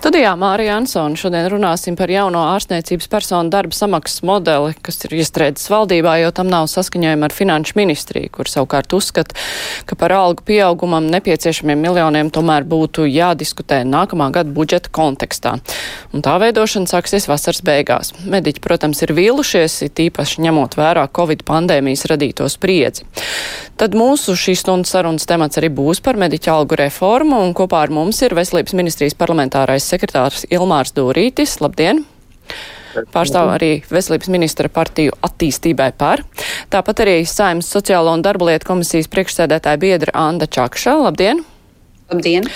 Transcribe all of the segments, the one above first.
Studijā Mārija Ansona šodien runāsim par jauno ārstniecības personu darba samaksas modeli, kas ir iestrēdzis valdībā, jo tam nav saskaņojuma ar finanšu ministriju, kur savukārt uzskata, ka par algu pieaugumam nepieciešamiem miljoniem tomēr būtu jādiskutē nākamā gada budžeta kontekstā. Un tā veidošana sāksies vasaras beigās. Mediķi, protams, ir vīlušies, it īpaši ņemot vērā Covid pandēmijas radīto spriedzi. Tad mūsu šīs stundas sarunas temats arī būs par mediķu algu reformu, un kopā ar mums ir Veselības ministrijas parlamentārais sekretārs Ilmārs Dūrītis. Labdien! Pārstāv arī Veselības ministra partiju attīstībai par. Tāpat arī Saimnes sociālo un darba lietu komisijas priekšsēdētāja biedra Anda Čakša. Labdien! Labdien!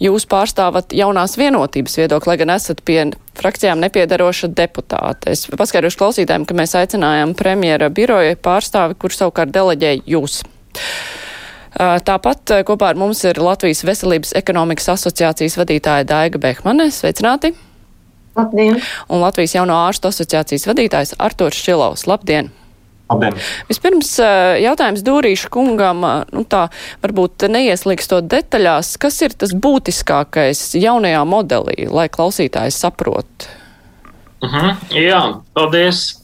Jūs pārstāvat jaunās vienotības viedokli, lai gan esat pie frakcijām nepiedaroša deputāte. Es paskaidrošu klausītājiem, ka mēs aicinājām premjera biroja pārstāvi, kur savukārt deleģēja jūs. Tāpat kopā ar mums ir Latvijas Veselības ekonomikas asociācijas vadītāja Daiga Behmane. Sveicināti! Labdien! Un Latvijas jauno ārstu asociācijas vadītājs Arturs Šilovs. Labdien! Labdien. Vispirms jautājums Dūrīša kungam, nu tā varbūt neieslīgstot detaļās, kas ir tas būtiskākais jaunajā modelī, lai klausītājs saprot? Uh -huh. Jā, paldies!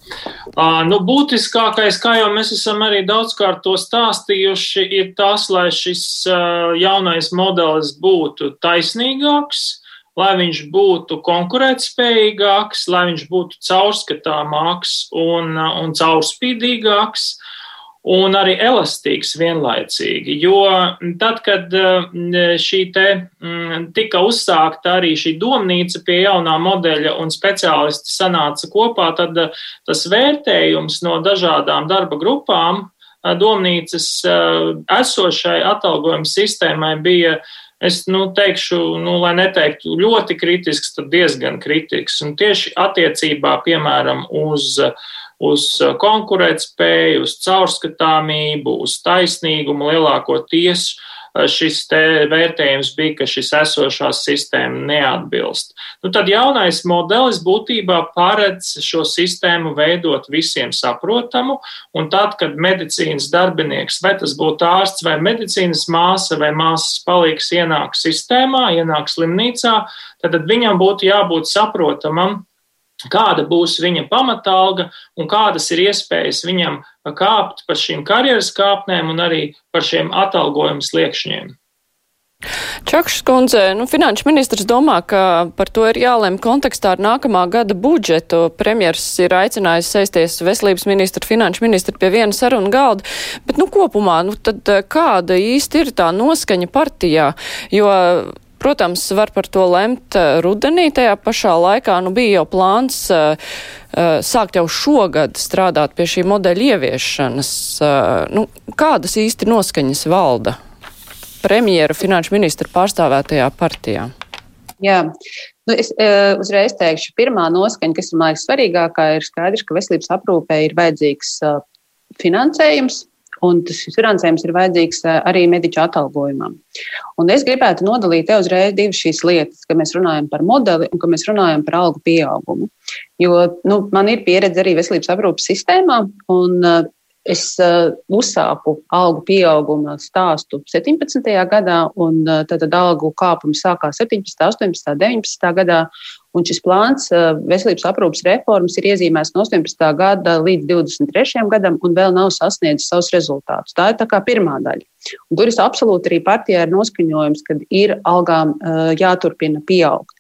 Uh, nu, būtiskākais, kā jau mēs esam arī daudzkārt to stāstījuši, ir tas, lai šis uh, jaunais modelis būtu taisnīgāks, lai viņš būtu konkurētspējīgāks, lai viņš būtu caurskatāmāks un, un caurspīdīgāks un arī elastīgs vienlaicīgi. Jo tad, kad šī te tika uzsākta arī šī domnīca pie jaunā modeļa un speciālisti sanāca kopā, tad tas vērtējums no dažādām darba grupām domnīcas esošai atalgojuma sistēmai bija es nu, teikšu, nu, lai neteiktu ļoti kritisks, tad diezgan kritisks. Un tieši attiecībā, piemēram, uz uz uh, konkurētspēju, uz caurskatāmību, uz taisnīgumu lielākoties uh, šis vērtējums bija, ka šis esošās sistēma neatbilst. Nu, tad jaunais modelis būtībā paredz šo sistēmu veidot visiem saprotamu, un tad, kad medicīnas darbinieks, vai tas būtu ārsts vai medicīnas māsa vai māsas palīgs ienāk sistēmā, ienāk slimnīcā, tad viņam būtu jābūt saprotamam, kāda būs viņa pamatalga un kādas ir iespējas viņam kāpt pa šīm karjeras kāpnēm un arī par šiem atalgojumu sliekšņiem. Čakšs kundze, nu, finanšu ministrs domā, ka par to ir jālem kontekstā ar nākamā gada budžetu. Premjers ir aicinājis sēsties veselības ministru, finanšu ministru pie viena saruna galda, bet, nu, kopumā, nu, tad kāda īsti ir tā noskaņa partijā, jo Protams, var par to lemt eh, rudenī. Tajā pašā laikā nu, bija jau plāns uh, uh, sākt jau šogad strādāt pie šī modeļa ieviešanas. Uh, nu, kādas īsti noskaņas valda premjera finanšu ministra pārstāvētajā partijā? Jā, nu es e, uzreiz teikšu, pirmā noskaņa, kas man liekas svarīgākā, ir skaidrs, ka veselības aprūpē ir vajadzīgs uh, finansējums, Un tas finansējums ir vajadzīgs eh, arī mediķu atalgojumam. Un es gribētu nodalīt te uzreiz divas šīs lietas, ka mēs runājam par modeli un ka mēs runājam par algu pieaugumu. Jo nu, man ir pieredze arī veselības aprūpas sistēmā, un eh, es uh, uzsāku algu pieauguma stāstu 17. gadā, un uh, tad algu kāpums sākās 17., 18., 19. gadā. Un šis plāns veselības aprūpas reformas ir iezīmēts no 18. gada līdz 23. gadam un vēl nav sasniedzis savus rezultātus. Tā ir tā kā pirmā daļa. Un tur ir absolūti arī partijā ir noskaņojums, ka ir algām jāturpina pieaugt.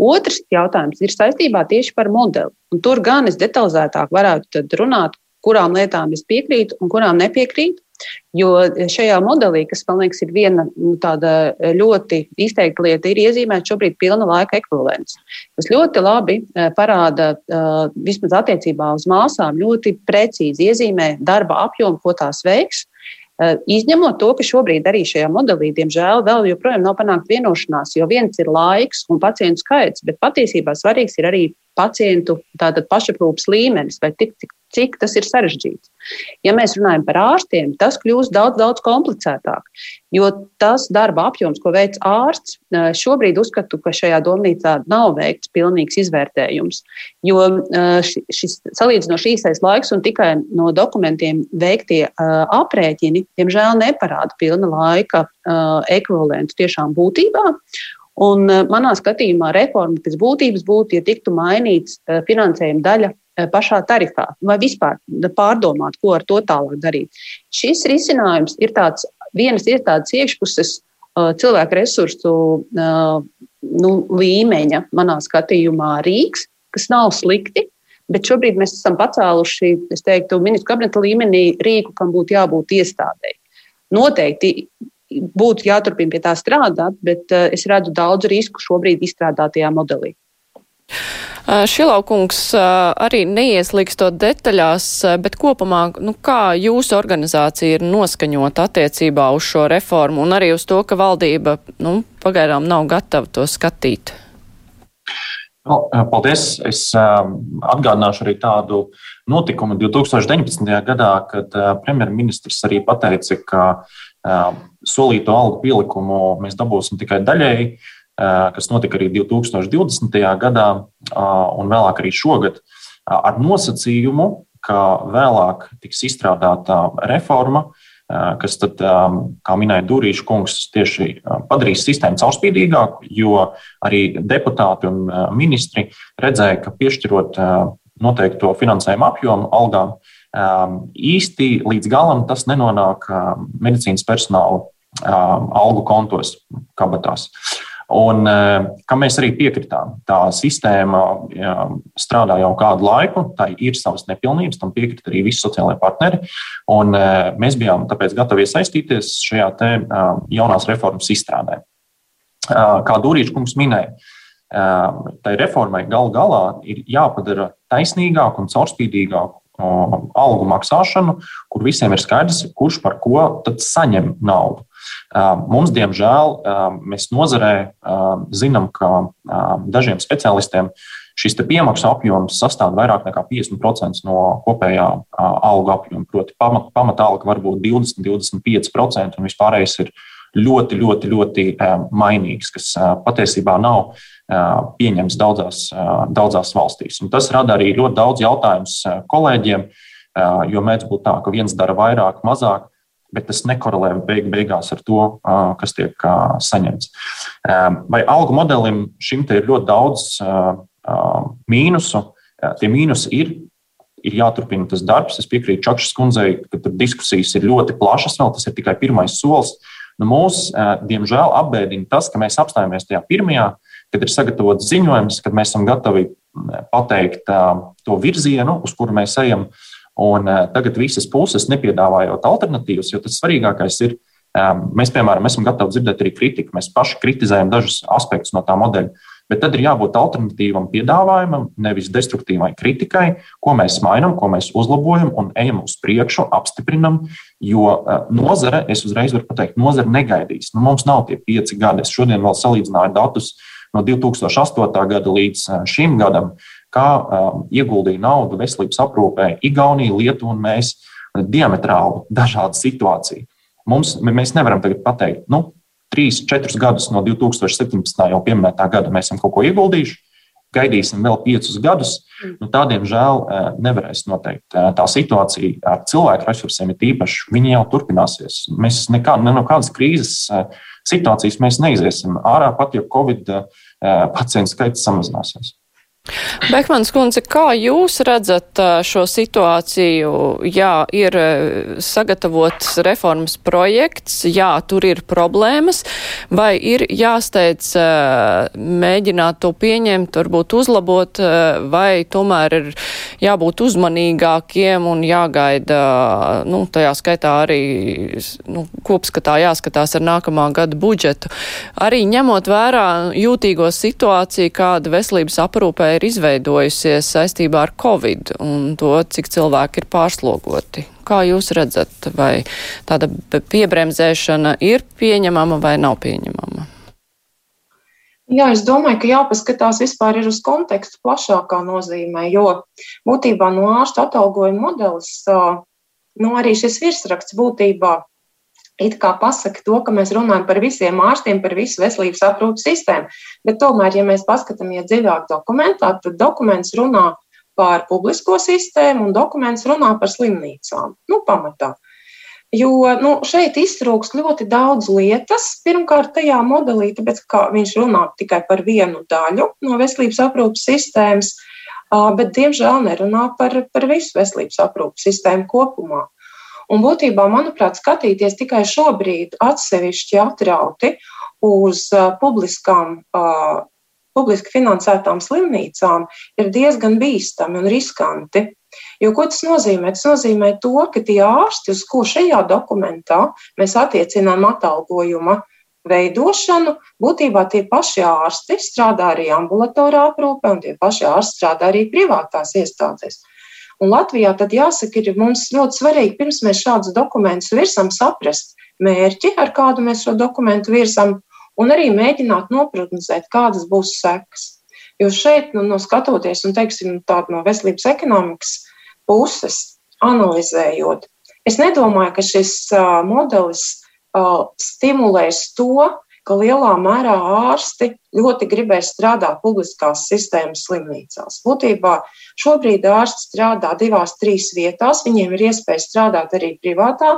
Otrs jautājums ir saistībā tieši par modeli. Un tur gan es detalizētāk varētu runāt, kurām lietām es piekrītu un kurām nepiekrītu. Jo šajā modelī, kas man liekas, ir viena nu, tāda ļoti izteikta lieta, ir iezīmēta šobrīd pilna laika ekvivalents. Tas ļoti labi eh, parāda, eh, vismaz attiecībā uz māsām, ļoti precīzi iezīmē darba apjomu, ko tās veiks. Eh, izņemot to, ka šobrīd arī šajā modelī, diemžēl, vēl joprojām nav panākta vienošanās, jo viens ir laiks un pacientu skaits, bet patiesībā svarīgs ir arī pacientu pašaprūpas līmenis, vai tik, cik cik tas ir sarežģīts. Ja mēs runājam par ārstiem, tas kļūst daudz, daudz komplicētāk. Jo tas darba apjoms, ko veic ārsts, šobrīd uzskatu, ka šajā domnīcā nav veikts pilnīgs izvērtējums. Jo šis salīdzinoši īsais laiks un tikai no dokumentiem veiktie aprēķini, diemžēl, neparāda pilna laika ekvivalentu tiešām būtībā. Un manā skatījumā reforma pēc būtības būtu, ja tiktu mainīts finansējuma daļa Eh, pašā tarifā, vai vispār pārdomāt, ko ar to tālāk darīt. Šis risinājums ir tāds, vienas ir tāds iekšpuses eh, cilvēku resursu eh, nu, līmeņa, manā skatījumā, rīks, kas nav slikti. Bet šobrīd mēs esam pacēluši, es teiktu, ministru kabineta līmenī rīku, kam būtu jābūt iestādēji. Noteikti būtu jāturpina pie tā strādāt, bet es redzu daudz risku šobrīd izstrādātajā modelī. Šilaukungs arī neieslīgstot detaļās, bet kopumā, nu, kā jūsu organizācija ir noskaņota attiecībā uz šo reformu un arī uz to, ka valdība, nu, pagaidām nav gatava to skatīt? Nu, paldies. Es atgādināšu arī tādu notikumu 2019. gadā, kad premjerministrs arī pateica, ka solīto algu pielikumu mēs dabūsim tikai daļēji kas notika arī 2020. gadā un vēlāk arī šogad, ar nosacījumu, ka vēlāk tiks izstrādāta reforma, kas tad, kā minēja Dūrīša kungs, tieši padarīs sistēmu caurspīdīgāku, jo arī deputāti un ministri redzēja, ka piešķirot noteikto finansējumu apjomu algām, īsti līdz galam tas nenonāk medicīnas personāla algu kontos, kabatās. Un, eh, kam mēs arī piekritām. Tā sistēma jā, strādā jau kādu laiku, tā ir savas nepilnības, tam piekrita arī visi sociālai partneri. Un, eh, mēs bijām tāpēc gatavi iesaistīties šajā te, eh, jaunās reformas izstrādē. Kā Dūrīčs kungs minēja, tai reformai gal galā ir jāpadara taisnīgāk un caurspīdīgāk algu maksāšanu, kur visiem ir skaidrs, kurš par ko saņem naudu. Mums, diemžēl, mēs nozarē zinām, ka dažiem speciālistiem šis piemaksu apjoms sastāv vairāk nekā 50% no kopējā algu apjoma. Proti, pamat, pamatalga var būt 20, 25%, un vispārējais ir ļoti, ļoti, ļoti mainīgs, kas patiesībā nav pieņemts daudzās, daudzās valstīs. Un tas rada arī ļoti daudz jautājumus kolēģiem, jo mēdz būt tā, ka viens dara vairāk, mazāk bet tas nekorelē beig, beigās ar to, kas tiek saņemts. Vai algu modelim šim te ir ļoti daudz mīnusu? Tie mīnusi ir. Ir jāturpina tas darbs. Es piekrītu Čakšas kundzei, ka tur diskusijas ir ļoti plašas. Vēl tas ir tikai pirmais solis. Nu, mūs, diemžēl, apbēdina tas, ka mēs apstājamies tajā pirmajā, kad ir sagatavots ziņojums, kad mēs esam gatavi pateikt to virzienu, uz kuru mēs ejam. Uh, Un eh, tagad visas puses nepiedāvājot alternatīvas, jo tas svarīgākais ir, eh, mēs, piemēram, esam gatavi dzirdēt arī kritiku. Mēs paši kritizējam dažus aspektus no tā modeļa. Bet tad ir jābūt alternatīvam piedāvājumam, nevis destruktīvai kritikai, ko mēs mainām, ko mēs uzlabojam un ejam uz priekšu, apstiprinam. Jo eh, nozare, es uzreiz varu pateikt, nozare negaidīs. Nu, mums nav tie pieci gadi. Es šodien vēl salīdzināju datus no 2008. gada līdz šim gadam kā um, ieguldīja naudu veselības aprūpē Igaunija, Lietuva un mēs diametrāli dažāda situācija. Mums, mēs nevaram tagad pateikt, nu, trīs, četrus gadus no 2017. jau pieminētā gada mēs esam kaut ko ieguldījuši, gaidīsim vēl piecus gadus. Nu, tādiem žēl uh, nevarēs noteikt. Uh, tā situācija ar cilvēku resursiem ir īpaša. Viņi jau turpināsies. Mēs nekā, ne no kādas krīzes uh, situācijas neiziesim ārā, pat ja Covid pacientu skaits samazināsies. Bekmans kundze, kā jūs redzat šo situāciju? Jā, ir sagatavots reformas projekts, jā, tur ir problēmas, vai ir jāsteidz mēģināt to pieņemt, varbūt uzlabot, vai tomēr ir jābūt uzmanīgākiem un jāgaida, nu, tajā skaitā arī, nu, kopskatā jāskatās ar nākamā gada budžetu. Arī ņemot vērā jūtīgo situāciju, kāda veselības aprūpē ir izveidojusies saistībā ar Covid un to, cik cilvēki ir pārslogoti. Kā jūs redzat, vai tāda piebremzēšana ir pieņemama vai nav pieņemama? Jā, es domāju, ka jāpaskatās vispār uz kontekstu plašākā nozīmē, jo būtībā no ārsta atalgojuma modelis, nu arī šis virsraksts būtībā it kā pasaka to, ka mēs runājam par visiem ārstiem, par visu veselības aprūpas sistēmu. Bet tomēr, ja mēs paskatāmies dziļāk dokumentā, tad dokuments runā par publisko sistēmu un dokuments runā par slimnīcām. Nu, pamatā. Jo nu, šeit iztrūkst ļoti daudz lietas. Pirmkārt, tajā modelī, tāpēc, ka viņš runā tikai par vienu daļu no veselības aprūpas sistēmas, bet, diemžēl, nerunā par, par visu veselības aprūpas sistēmu kopumā. Un būtībā, manuprāt, skatīties tikai šobrīd atsevišķi atrauti uz publiskām, publiski finansētām slimnīcām ir diezgan bīstami un riskanti. Jo ko tas nozīmē? Tas nozīmē to, ka tie ārsti, uz ko šajā dokumentā mēs attiecinām atalgojuma veidošanu, būtībā tie paši ārsti strādā arī ambulatorā aprūpē, un tie paši ārsti strādā arī privātās iestādēs. Un Latvijā tad jāsaka, ir mums ļoti svarīgi, pirms mēs šādus dokumentus virsam, saprast mērķi, ar kādu mēs šo dokumentu virsam, un arī mēģināt noprognozēt, kādas būs sekas. Jo šeit, nu, no skatoties, un teiksim, tādu no veselības ekonomikas puses, analizējot, es nedomāju, ka šis uh, modelis uh, stimulēs to, ka lielā mērā ārsti ļoti gribēs strādāt publiskās sistēmas slimnīcās. Būtībā šobrīd ārsti strādā divās, trīs vietās. Viņiem ir iespēja strādāt arī privātā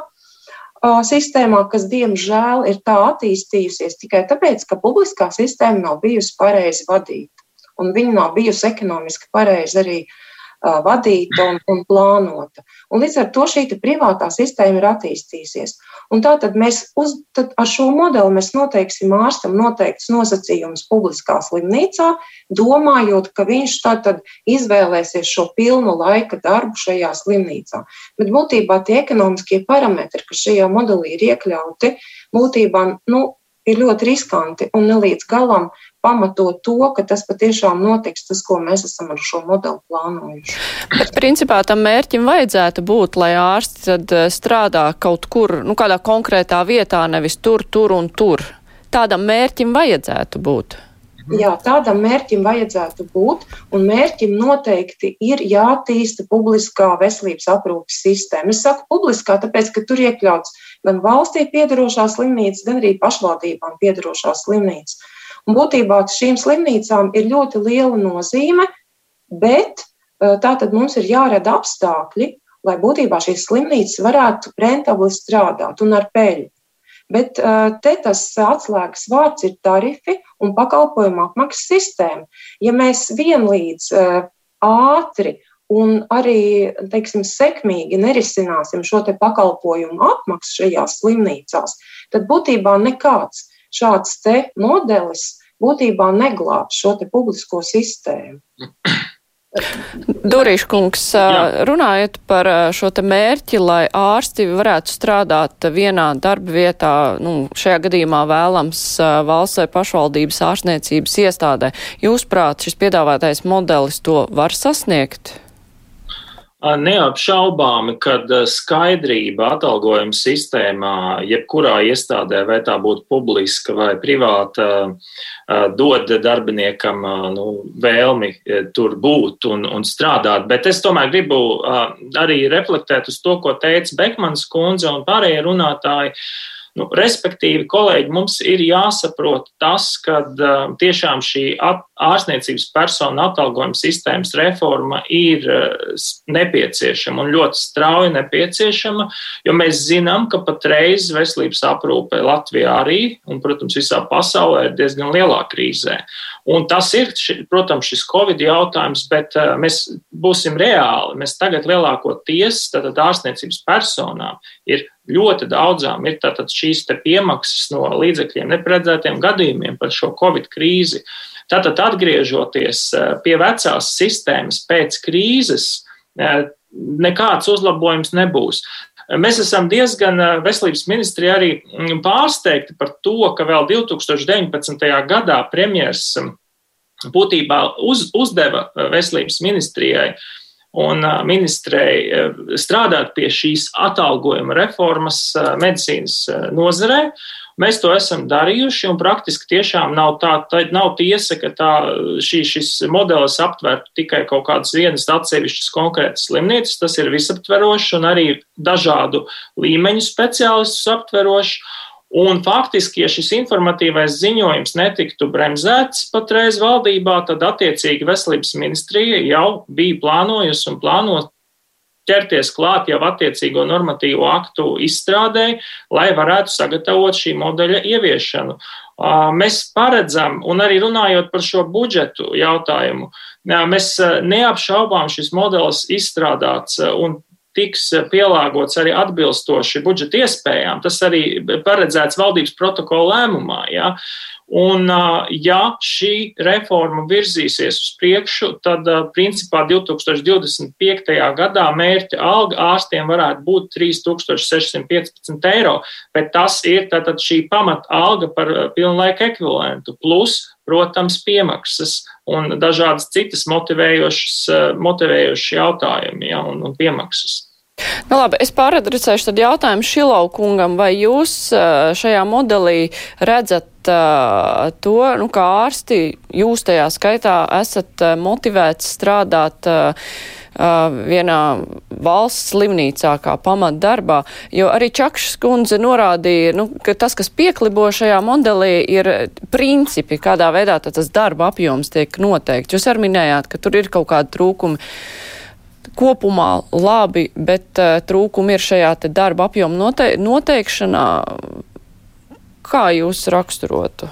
sistēmā, kas diemžēl ir tā attīstījusies tikai tāpēc, ka publiskā sistēma nav bijusi pareizi vadīta un viņa nav bijusi ekonomiski pareizi arī uh, vadīta un, un plānota. Un līdz ar to šī privātā sistēma ir attīstījusies. Un tātad mēs uz, tad ar šo modeli mēs noteiksim ārstam noteikts nosacījums publiskā slimnīcā, domājot, ka viņš tātad izvēlēsies šo pilnu laika darbu šajā slimnīcā. Bet būtībā tie ekonomiskie parametri, kas šajā modelī ir iekļauti, būtībā nu, ir ļoti riskanti un ne līdz galam pamatot to, ka tas patiešām notiks, tas, ko mēs esam ar šo modeli plānojuši. Bet principā tam mērķim vajadzētu būt, lai ārsti tad eh, strādā kaut kur, nu, kādā konkrētā vietā, nevis tur, tur un tur. Tādam mērķim vajadzētu būt. Jā, tādam mērķim vajadzētu būt, un mērķim noteikti ir jātīsta publiskā veselības aprūpas sistēma. Es saku publiskā, tāpēc, ka tur iekļauts gan valstī piedarošās slimnīcas, gan arī pašvaldībām piedarošās slimnīcas. Un būtībā šīm slimnīcām ir ļoti liela nozīme, bet tātad mums ir jārada apstākļi, lai būtībā šīs slimnīcas varētu rentabli strādāt un ar peļņu. Bet te tas atslēgas vārds ir tarifi un pakalpojumu apmaksas sistēma. Ja mēs vienlīdz ātri un arī teiksim, sekmīgi nerisināsim šo te pakalpojumu apmaksu šajās slimnīcās, tad būtībā nekāds šāds te modelis būtībā neglābs šo te publisko sistēmu. Durīša kungs, runājot par šo te mērķi, lai ārsti varētu strādāt vienā darba vietā, nu, šajā gadījumā vēlams valsts vai pašvaldības ārstniecības iestādē, jūsuprāt, šis piedāvātais modelis to var sasniegt? Neapšaubāmi, kad skaidrība atalgojuma sistēmā, jebkurā iestādē, vai tā būtu publiska vai privāta, dod darbiniekam nu, vēlmi tur būt un, un strādāt. Bet es tomēr gribu arī reflektēt uz to, ko teica Bekmans kundze un pārējie runātāji. Nu, respektīvi, kolēģi, mums ir jāsaprot tas, ka uh, tiešām šī ārstniecības personu atalgojuma sistēmas reforma ir uh, nepieciešama un ļoti strauji nepieciešama, jo mēs zinām, ka patreiz veselības aprūpe Latvijā arī, un, protams, visā pasaulē ir diezgan lielā krīzē. Un tas ir, protams, šis Covid jautājums, bet uh, mēs būsim reāli. Mēs tagad lielākoties, ārstniecības personām, ir ļoti daudzām ir šīs piemaksas no līdzekļiem neparedzētiem gadījumiem par šo Covid krīzi. Tātad, atgriežoties eh, pie vecās sistēmas pēc krīzes, eh, nekāds uzlabojums nebūs. Mēs esam diezgan eh, veselības ministri arī mm, pārsteigti par to, ka vēl 2019. gadā premjers mm, būtībā uz, uzdeva veselības ministrijai un ministrei strādāt pie šīs atalgojuma reformas medicīnas nozarē. Mēs to esam darījuši, un praktiski tiešām nav tā, tā nav tiesa, ka tā, šī, šis modelis aptvertu tikai kaut kādas vienas atsevišķas konkrētas slimnīcas. Tas ir visaptverošs un arī dažādu līmeņu speciālistus aptverošs. Un faktiski, ja šis informatīvais ziņojums netiktu bremzēts patreiz valdībā, tad attiecīgi veselības ministrija jau bija plānojusi un plāno ķerties klāt jau attiecīgo normatīvo aktu izstrādē, lai varētu sagatavot šī modeļa ieviešanu. Mēs paredzam, un arī runājot par šo budžetu jautājumu, mēs neapšaubām šis modelis izstrādāts un tiks pielāgots arī atbilstoši budžeta iespējām. Tas arī paredzēts valdības protokola lēmumā. Ja? Un, ja šī reforma virzīsies uz priekšu, tad principā 2025. gadā mērķa alga ārstiem varētu būt 3615 eiro, bet tas ir tātad šī pamata alga par pilnlaika ekvivalentu, plus, protams, piemaksas un dažādas citas motivējošas, motivējošas jautājumi ja, un, un piemaksas. Nu, labi, es pāradresēšu tad jautājumu Šilau kungam, vai jūs šajā modelī redzat uh, to, nu, kā ārsti, jūs tajā skaitā esat uh, motivēts strādāt uh, vienā valsts slimnīcā kā pamatdarbā, jo arī Čakšs kundze norādīja, nu, ka tas, kas pieklibo šajā modelī, ir principi, kādā veidā tas darba apjoms tiek noteikts. Jūs arī minējāt, ka tur ir kaut kādi trūkumi kopumā labi, bet uh, trūkumi ir šajā darba apjoma note noteikšanā. Kā jūs raksturotu?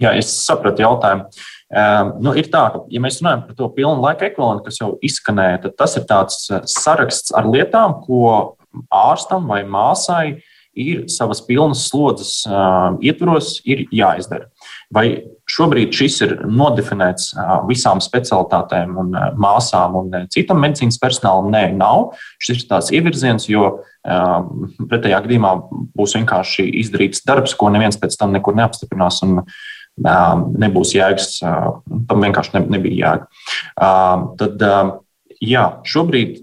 Jā, es sapratu jautājumu. Um, nu, ir tā, ka, ja mēs runājam par to pilnu laika ekvivalentu, kas jau izskanēja, tad tas ir tāds saraksts ar lietām, ko ārstam vai māsai ir savas pilnas slodzes uh, ietvaros, ir jāizdara. Vai šobrīd šis ir nodefinēts visām specialitātēm un māsām un citam medicīnas personālam? Nē, nav. Šis ir tāds ievirziens, jo pretējā gadījumā būs vienkārši izdarīts darbs, ko neviens pēc tam nekur neapstiprinās. Un, nebūs jēgas, tam vienkārši nebija jēga. Tad, jā, šobrīd,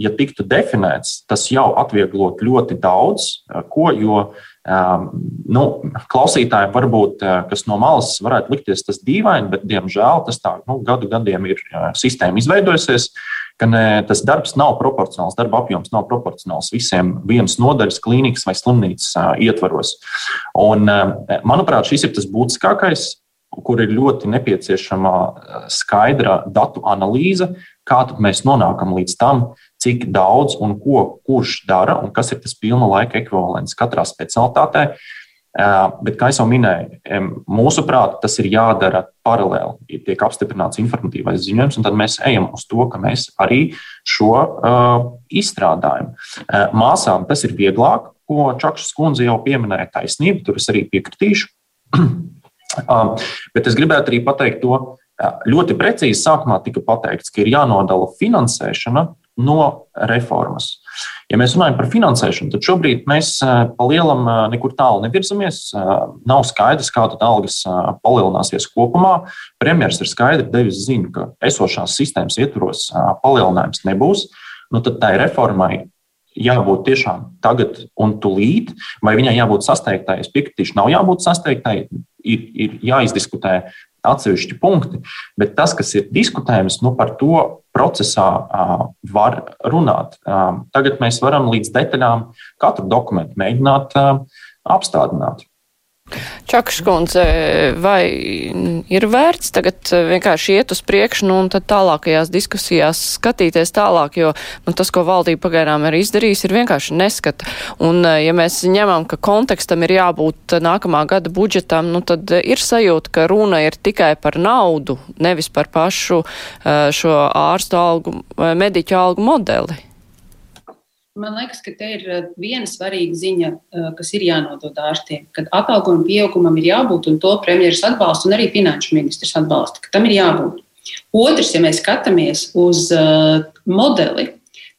ja tiktu definēts, tas jau atvieglot ļoti daudz ko, jo Nu, klausītājiem varbūt, kas no malas varētu likties tas dīvaini, bet, diemžēl, tas tā nu, gadu gadiem ir sistēma izveidojusies, ka ne, tas darbs nav proporcionāls, darba apjoms nav proporcionāls visiem vienas nodaļas, klīnikas vai slimnīcas ietvaros. Un, manuprāt, šis ir tas būtiskākais, kur ir ļoti nepieciešama skaidra datu analīze, kā mēs nonākam līdz tam, cik daudz un ko kurš dara un kas ir tas pilna laika ekvivalents katrā specialitātē. Bet, kā jau minēju, mūsuprāt, tas ir jādara paralēli. Tiek apstiprināts informatīvais ziņojums, un tad mēs ejam uz to, ka mēs arī šo uh, izstrādājam. Uh, māsām tas ir vieglāk, ko Čakšs kundze jau pieminēja taisnība, tur es arī piekritīšu. bet es gribētu arī pateikt to, ļoti precīzi sākumā tika pateikts, ka ir jānodala finansēšana no reformas. Ja mēs runājam par finansēšanu, tad šobrīd mēs pa lielam nekur tālu nevirzamies. Nav skaidrs, kā tad algas palielināsies kopumā. Premjeras ir skaidri devis ziņu, ka esošās sistēmas ietvaros palielinājums nebūs. Nu, tad tai reformai jābūt tiešām tagad un tūlīt, vai viņai jābūt sasteigtai. Es piekritīšu, nav jābūt sasteigtai. Ir, ir jāizdiskutē atsevišķi punkti, bet tas, kas ir diskutējams, nu, par to procesā var runāt. Tagad mēs varam līdz detaļām katru dokumentu mēģināt apstādināt. Čakškundze, vai ir vērts tagad vienkārši iet uz priekšu nu, un tad tālākajās diskusijās skatīties tālāk, jo nu, tas, ko valdība pagaidām ir izdarījis, ir vienkārši neskata. Un, ja mēs ņemam, ka kontekstam ir jābūt nākamā gada budžetam, nu, tad ir sajūta, ka runa ir tikai par naudu, nevis par pašu šo ārstu algu, mediķu algu modeli. Man liekas, ka te ir eh, viena svarīga ziņa, eh, kas ir jānodod ārstiem, ka atalgojuma pieaugumam ir jābūt, un to premjeras atbalsta, un arī finanšu ministrs atbalsta, ka tam ir jābūt. Otrs, ja mēs skatāmies uz eh, modeli,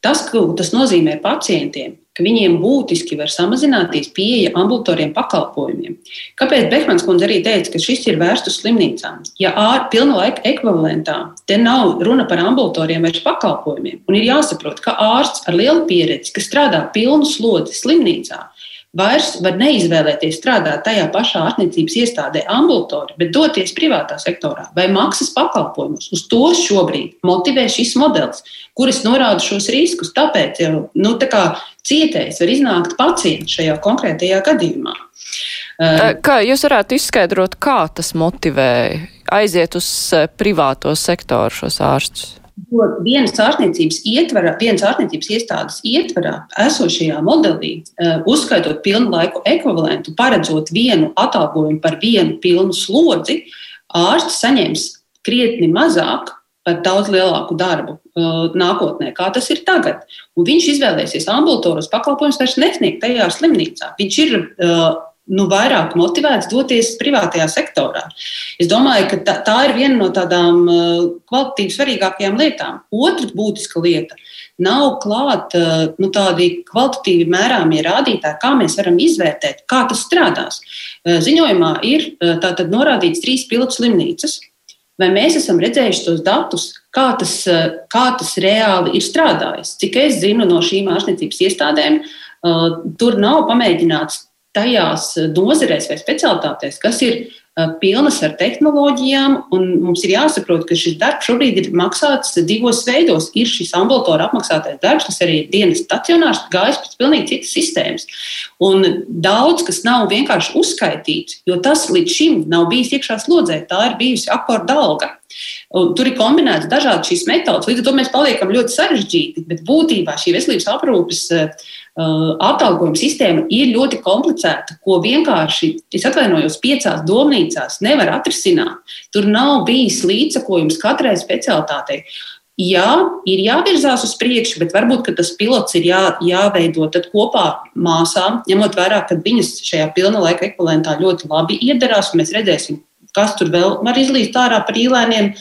tas, ko tas nozīmē pacientiem, ka viņiem būtiski var samazināties pieeja ambulatoriem pakalpojumiem. Kāpēc Behmans kundze arī teica, ka šis ir vērsts uz slimnīcām? Ja ārā pilna laika ekvivalentā, te nav runa par ambulatoriem vai pakalpojumiem. Un ir jāsaprot, ka ārsts ar lielu pieredzi, kas strādā pilnu slodzi slimnīcā, vairs var neizvēlēties strādāt tajā pašā ārstniecības iestādē, ambulatorā, bet doties privātā sektorā vai maksas pakalpojumus. Uz to šobrīd motivē šis modelis, kuris norāda šos riskus. Tāpēc jau nu, tā cietējs var iznākt pacients šajā konkrētajā gadījumā. Kā jūs varētu izskaidrot, kā tas motivē aiziet uz privāto sektoru šos ārstus? Jo vienas ārstniecības ietvarā, vienas ārstniecības iestādes ietvarā esošajā modelī, eh, uzskaitot pilnu laiku ekvivalentu, paredzot vienu atalgojumu par vienu pilnu slodzi, ārsts saņems krietni mazāk par daudz lielāku darbu uh, nākotnē, kā tas ir tagad. Un viņš izvēlēsies ambulatoros pakalpojumus vairs nesniegt tajā slimnīcā. Viņš ir uh, nu, vairāk motivēts doties privātajā sektorā. Es domāju, ka tā, tā ir viena no tādām uh, kvalitatīvi svarīgākajām lietām. Otra būtiska lieta - nav klāta uh, nu, tādi kvalitatīvi mērāmie rādītāji, kā mēs varam izvērtēt, kā tas strādās. Uh, ziņojumā ir tātad norādīts trīs pilotu slimnīcas. Vai mēs esam redzējuši tos datus, kā tas, kā tas reāli ir strādājis? Cik es zinu no šīm ārstniecības iestādēm, tur nav pamēģināts tajās nozarēs vai specialitātēs, kas ir pilnas ar tehnoloģijām, un mums ir jāsaprot, ka šis darbs šobrīd ir maksāts divos veidos. Ir šis ambulatora apmaksātais darbs, kas arī ir dienas stacionārs, gājis pēc pilnīgi citas sistēmas. Un daudz kas nav vienkārši uzskaitīts, jo tas līdz šim nav bijis iekšā slodzē, tā ir bijusi akorda alga. Un tur ir kombinētas dažādas šīs metodas, līdz ar to mēs paliekam ļoti sarežģīti, bet būtībā šī veselības aprūpes Uh, atalgojuma sistēma ir ļoti komplicēta, ko vienkārši, es atvainojos, piecās domnīcās nevar atrisināt. Tur nav bijis līdzsakojums katrai specialitātei. Jā, ir jāvirzās uz priekšu, bet varbūt tas pilots ir jā, jāveido kopā māsām, ņemot vērā, ka viņas šajā pilna laika ekvivalentā ļoti labi iedarās, mēs redzēsim, kas tur vēl var izlīst ārā par īlēniem.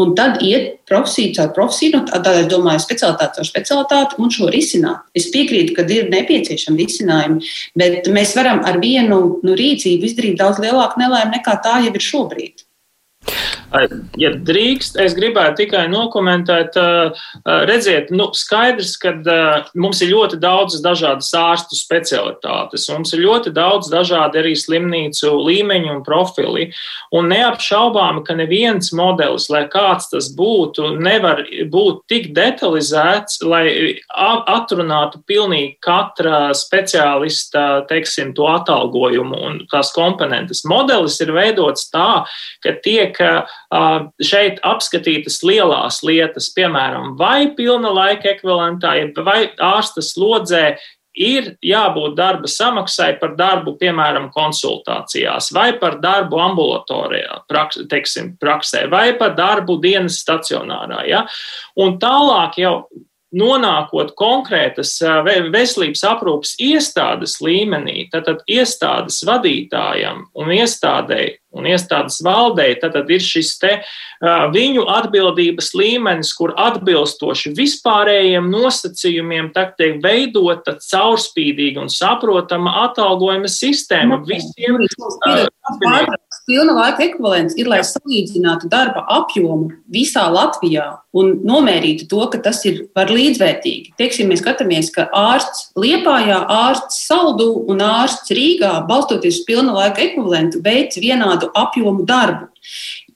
Un tad iet profesija caur profesiju, nu, tad es domāju, specialitāte caur specialitāti un šo risināt. Es piekrītu, ka ir nepieciešami risinājumi, bet mēs varam ar vienu nu, rīcību izdarīt daudz lielāku nelaimi nekā tā jau ir šobrīd. Ja drīkst, es gribētu tikai nokomentēt, redziet, nu, skaidrs, ka mums ir ļoti daudz dažādas ārstu specialitātes, mums ir ļoti daudz dažādi arī slimnīcu līmeņi un profili. Un neapšaubāmi, ka neviens modelis, lai kāds tas būtu, nevar būt tik detalizēts, lai atrunātu pilnīgi katra speciālista, teiksim, to atalgojumu un tās komponentes. Modelis ir veidots tā, ka tiek šeit apskatītas lielās lietas, piemēram, vai pilna laika ekvivalentā, vai ārsta slodzē ir jābūt darba samaksai par darbu, piemēram, konsultācijās, vai par darbu ambulatorijā, praks, teiksim, praksē, vai par darbu dienas stacionārā. Ja? Un tālāk jau nonākot konkrētas veselības aprūpas iestādes līmenī, tad, tad iestādes vadītājam un iestādēji un iestādes valdei, tad ir šis te viņu atbildības līmenis, kur atbilstoši vispārējiem nosacījumiem tiek veidota caurspīdīga un saprotama atalgojuma sistēma nu, visiem. Pilna laika ekvivalents ir, lai salīdzinātu darba apjomu visā Latvijā un nomērītu to, ka tas ir par līdzvērtīgi. Teiksim, mēs skatāmies, ka ārsts Liepājā, ārsts Saldu un ārsts Rīgā, balstoties uz pilna laika ekvivalentu, veic vienādu apjomu darbu.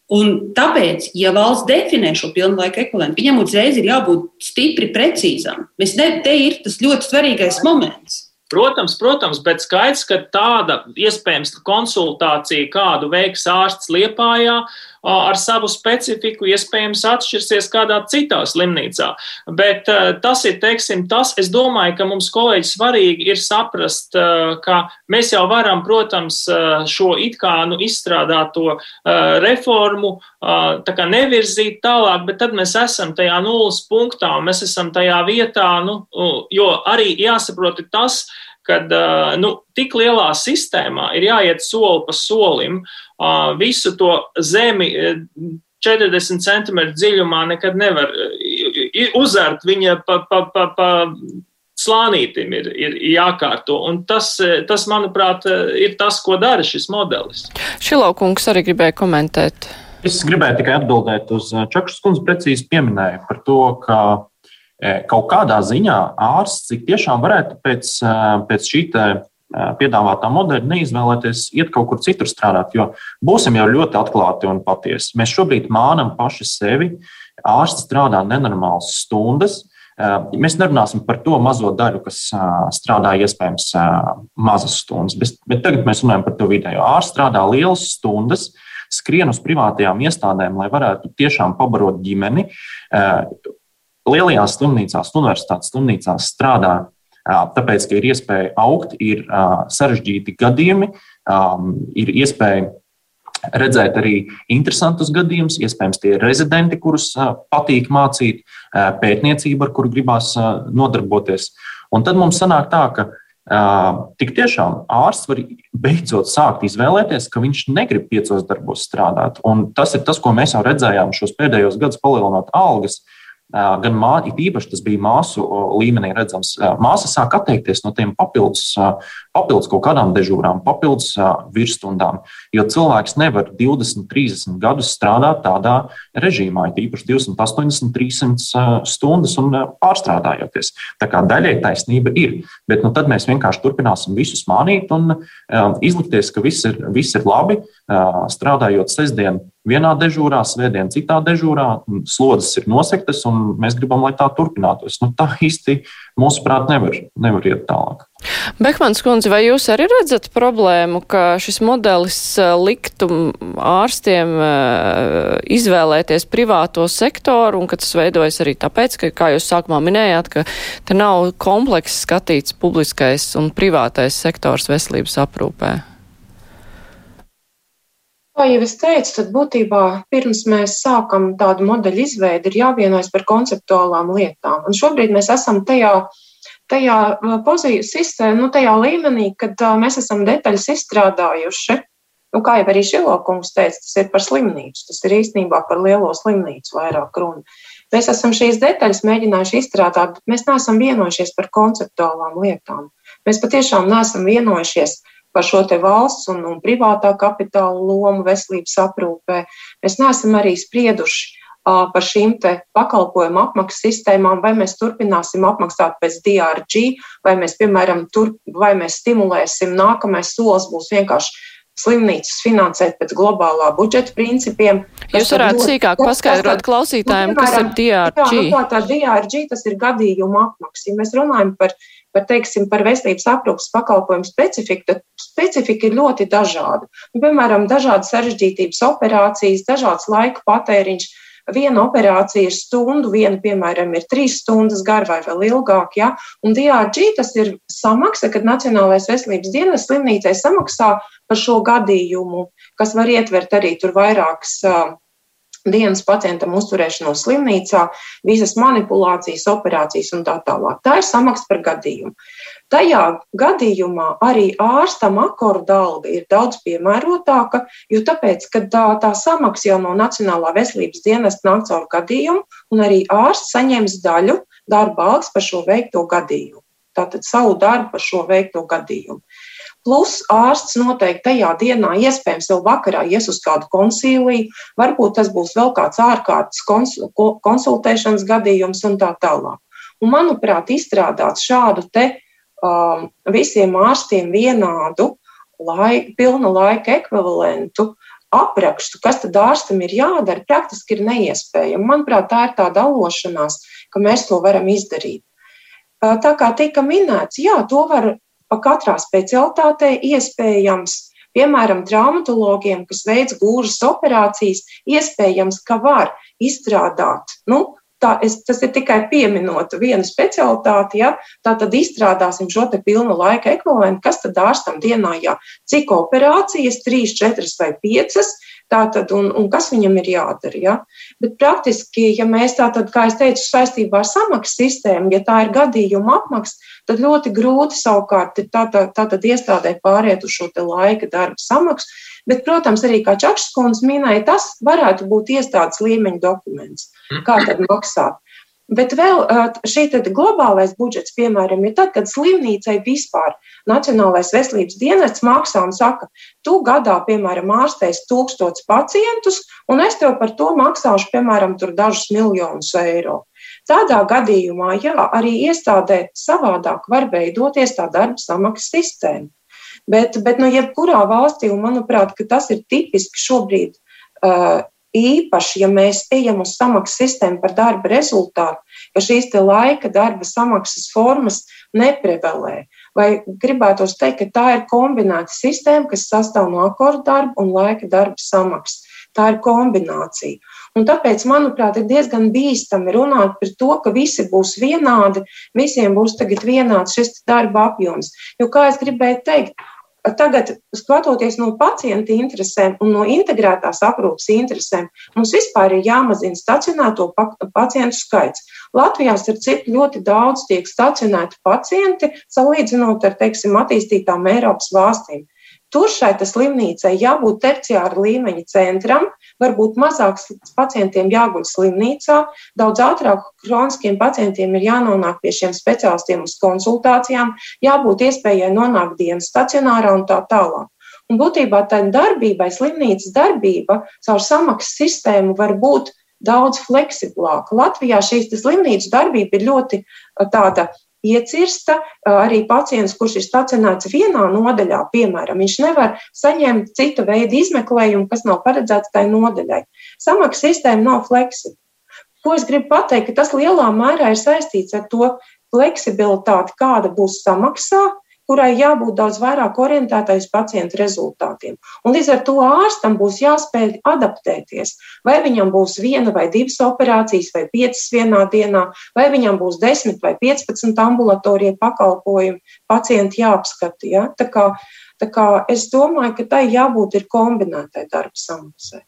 Un tāpēc, ja valsts definē šo pilnlaika ekvivalentu, viņam uzreiz ir jābūt stipri precīzam. Mēs ne, te ir tas ļoti svarīgais moments. Protams, protams, bet skaidrs, ka tāda iespējams konsultācija, kādu veiks ārsts Liepājā, ar savu specifiku iespējams atšķirsies kādā citā slimnīcā. Bet tas ir, teiksim, tas, es domāju, ka mums kolēģi svarīgi ir saprast, ka mēs jau varam, protams, šo it kā nu, izstrādāto reformu tā kā nevirzīt tālāk, bet tad mēs esam tajā nulles punktā un mēs esam tajā vietā, nu, jo arī jāsaprot tas, kad nu, tik lielā sistēmā ir jāiet soli pa solim, visu to zemi 40 centimetru dziļumā nekad nevar uzārt viņa pa, pa, pa, pa slānītim ir, ir jākārto. Un tas, tas, manuprāt, ir tas, ko dara šis modelis. Šilaukungs arī gribēja komentēt. Es gribēju tikai atbildēt uz Čakšas kundzes precīzi pieminēju par to, ka kaut kādā ziņā ārsts tiešām varētu pēc, pēc šī piedāvātā modeļa neizvēlēties iet kaut kur citur strādāt, jo būsim jau ļoti atklāti un patiesi. Mēs šobrīd mānam paši sevi. Ārsts strādā nenormālas stundas, Mēs nerunāsim par to mazo daļu, kas strādā iespējams mazas stundas, bet tagad mēs runājam par to vidējo. Ārsts strādā lielas stundas, skrien uz privātajām iestādēm, lai varētu tiešām pabarot ģimeni. Lielajās slimnīcās, universitātes slimnīcās strādā tāpēc, ka ir iespēja augt, ir sarežģīti gadījumi, ir iespēja redzēt arī interesantus gadījumus, iespējams, tie ir rezidenti, kurus patīk mācīt, pētniecība, ar kuru gribās nodarboties. Un tad mums sanāk tā, ka tik tiešām ārsts var beidzot sākt izvēlēties, ka viņš negrib piecos darbos strādāt. Un tas ir tas, ko mēs jau redzējām šos pēdējos gadus, palielinot algas. Uh, gan māte, īpaši tas bija māsu līmenī redzams. Māsa sāk atteikties no tiem papildus, papildus kaut kādām dežūrām, papildus virsstundām, jo cilvēks nevar 20, 30 gadus strādāt tādā režīmā, īpaši 280, 300 stundas un pārstrādājoties. Tā kā daļai taisnība ir, bet nu, tad mēs vienkārši turpināsim visus mānīt un izlikties, ka viss ir, viss ir labi, strādājot sestdien vienā dežūrā, svētdien citā dežūrā, slodzes ir nosektas, un mēs gribam, lai tā turpinātos. Nu, tā īsti, mūsuprāt, nevar, nevar iet tālāk. Bekmans kundze, vai jūs arī redzat problēmu, ka šis modelis eh, liktu ārstiem eh, izvēlēties privāto sektoru, un ka tas veidojas arī tāpēc, ka, kā jūs sākumā minējāt, ka te nav komplekss skatīts publiskais un privātais sektors veselības aprūpē? Kā jau es teicu, tad būtībā pirms mēs sākam tādu modeļu izveidi, ir jāvienojas par konceptuālām lietām. Un šobrīd mēs esam tajā, tajā uh, pozīcijā, nu, tajā līmenī, kad uh, mēs esam detaļas izstrādājuši. Nu, kā jau arī Šilokungs teica, tas ir par slimnīcu. Tas ir īstenībā par lielo slimnīcu vairāk runa. Mēs esam šīs detaļas mēģinājuši izstrādāt, bet mēs neesam vienojušies par konceptuālām lietām. Mēs patiešām neesam vienojušies par šo te valsts un, un privātā kapitāla lomu veselības aprūpē. Mēs neesam arī sprieduši par šīm pakalpojumu apmaksas sistēmām, vai mēs turpināsim apmaksāt pēc DRG, vai mēs, piemēram, tur, vai mēs stimulēsim, nākamais solis būs vienkārši slimnīcas finansēt pēc globālā budžeta principiem. Jūs varētu ļoti, sīkāk paskaidrot klausītājiem, nu, piemēram, kas ir DRG? Jā, nu, tā DRG tas ir gadījuma apmaksa. Ja mēs runājam par par, teiksim, par veselības aprūpas pakalpojumu specifiku, tad specifika ir ļoti dažāda. Nu, piemēram, dažādas sarežģītības operācijas, dažāds laika patēriņš. Viena operācija ir stundu, viena, piemēram, ir trīs stundas gara vai vēl ilgāk. Ja? Un DRG tas ir samaksa, kad Nacionālais veselības dienas slimnīcai samaksā par šo gadījumu, kas var ietvert arī tur vairākas uh, dienas pacientam uzturēšanos slimnīcā, visas manipulācijas, operācijas un tā tālāk. Tā ir samaksa par gadījumu. Tajā gadījumā arī ārstam akorda alga ir daudz piemērotāka, jo tāpēc, ka tā, tā samaksa jau no Nacionālā veselības dienas nāk caur gadījumu, un arī ārsts saņems daļu darba algas par šo veikto gadījumu. Tātad savu darbu par šo veikto gadījumu. Plus ārsts noteikti tajā dienā, iespējams, vēl vakarā ies uz kādu konsīliju, varbūt tas būs vēl kāds ārkārtas konsultēšanas gadījums un tā tālāk. Un, manuprāt, izstrādāt šādu te um, visiem ārstiem vienādu laika, pilna laika ekvivalentu aprakstu, kas tad ārstam ir jādara, praktiski ir neiespējami. Manuprāt, tā ir tāda alošanās, ka mēs to varam izdarīt. Tā kā tika minēts, jā, to var pa katrā specialitātē iespējams. Piemēram, traumatologiem, kas veids gūžas operācijas, iespējams, ka var izstrādāt nu, Tā, es, tas ir tikai pieminot vienu specialitāti, ja, tā tad izstrādāsim šo pilnu laika ekvivalentu, kas tad ārstam dienā, jā, cik operācijas, trīs, četras vai piecas, Tātad, un, un kas viņam ir jādara? Ja? Bet praktiski, ja mēs tātad, kā es teicu, saistībā ar samaksas sistēmu, ja tā ir gadījuma apmaksa, tad ļoti grūti savukārt ir tātad, tātad iestādē pāriet uz šo laika darba samaksu. Bet, protams, arī kā Čakšskundze minēja, tas varētu būt iestādes līmeņa dokuments. Kā tad maksāt? Bet vēl šī globālais budžets, piemēram, ir tad, kad slimnīcai vispār Nacionālais veselības dienests maksā un saka, tu gadā, piemēram, ārstēs tūkstots pacientus, un es tev par to maksāšu, piemēram, dažus miljonus eiro. Tādā gadījumā, jā, arī iestādē savādāk var veidoties tā darba samaksas sistēma. Bet, bet nu, jebkurā valstī, un manuprāt, tas ir tipiski šobrīd uh, īpaši, ja mēs ejam uz samaksas sistēmu par darba rezultātu, ka šīs laika darba samaksas formas neprevalē. Vai gribētu teikt, ka tā ir kombinēta sistēma, kas sastāv no akordu darba un laika darba samaksas. Tā ir kombinācija. Un tāpēc, manuprāt, ir diezgan bīstami runāt par to, ka visi būs vienādi, visiem būs tagad vienāds šis darba apjoms. Jo, kā es gribēju teikt, Tagad, skatoties no pacienta interesēm un no integrētās aprūpas interesēm, mums vispār ir jāmazina stacionēto pacientu skaits. Latvijā, starp citu, ļoti daudz tiek stacionēti pacienti, salīdzinot ar, teiksim, attīstītām Eiropas valstīm. Tur šai slimnīcai jābūt terciāra līmeņa centram, varbūt mazāk pacientiem jāguļ slimnīcā, daudz ātrāk kroniskiem pacientiem ir jānonāk pie šiem speciālistiem uz konsultācijām, jābūt iespējai nonākt dienas stacionārā un tā tālāk. Un būtībā tā darbībai, slimnīcas darbība caur samaksas sistēmu var būt daudz fleksiblāka. Latvijā šīs slimnīcas darbība ir ļoti tāda iecirsta arī pacients, kurš ir stacionēts vienā nodaļā, piemēram, viņš nevar saņemt cita veida izmeklējumu, kas nav paredzēts tai nodaļai. Samaksa sistēma nav fleksibla. Ko es gribu pateikt, ka tas lielā mērā ir saistīts ar to fleksibilitāti, kāda būs samaksā, kurai jābūt daudz vairāk orientētai uz pacientu rezultātiem. Un līdz ar to ārstam būs jāspēj adaptēties. Vai viņam būs viena vai divas operācijas, vai piecas vienā dienā, vai viņam būs desmit vai piecpadsmit ambulatorie pakalpojumi, pacienti jāapskata. Ja? Tā kā, tā kā es domāju, ka tai jābūt ir kombinētai darba samaksai.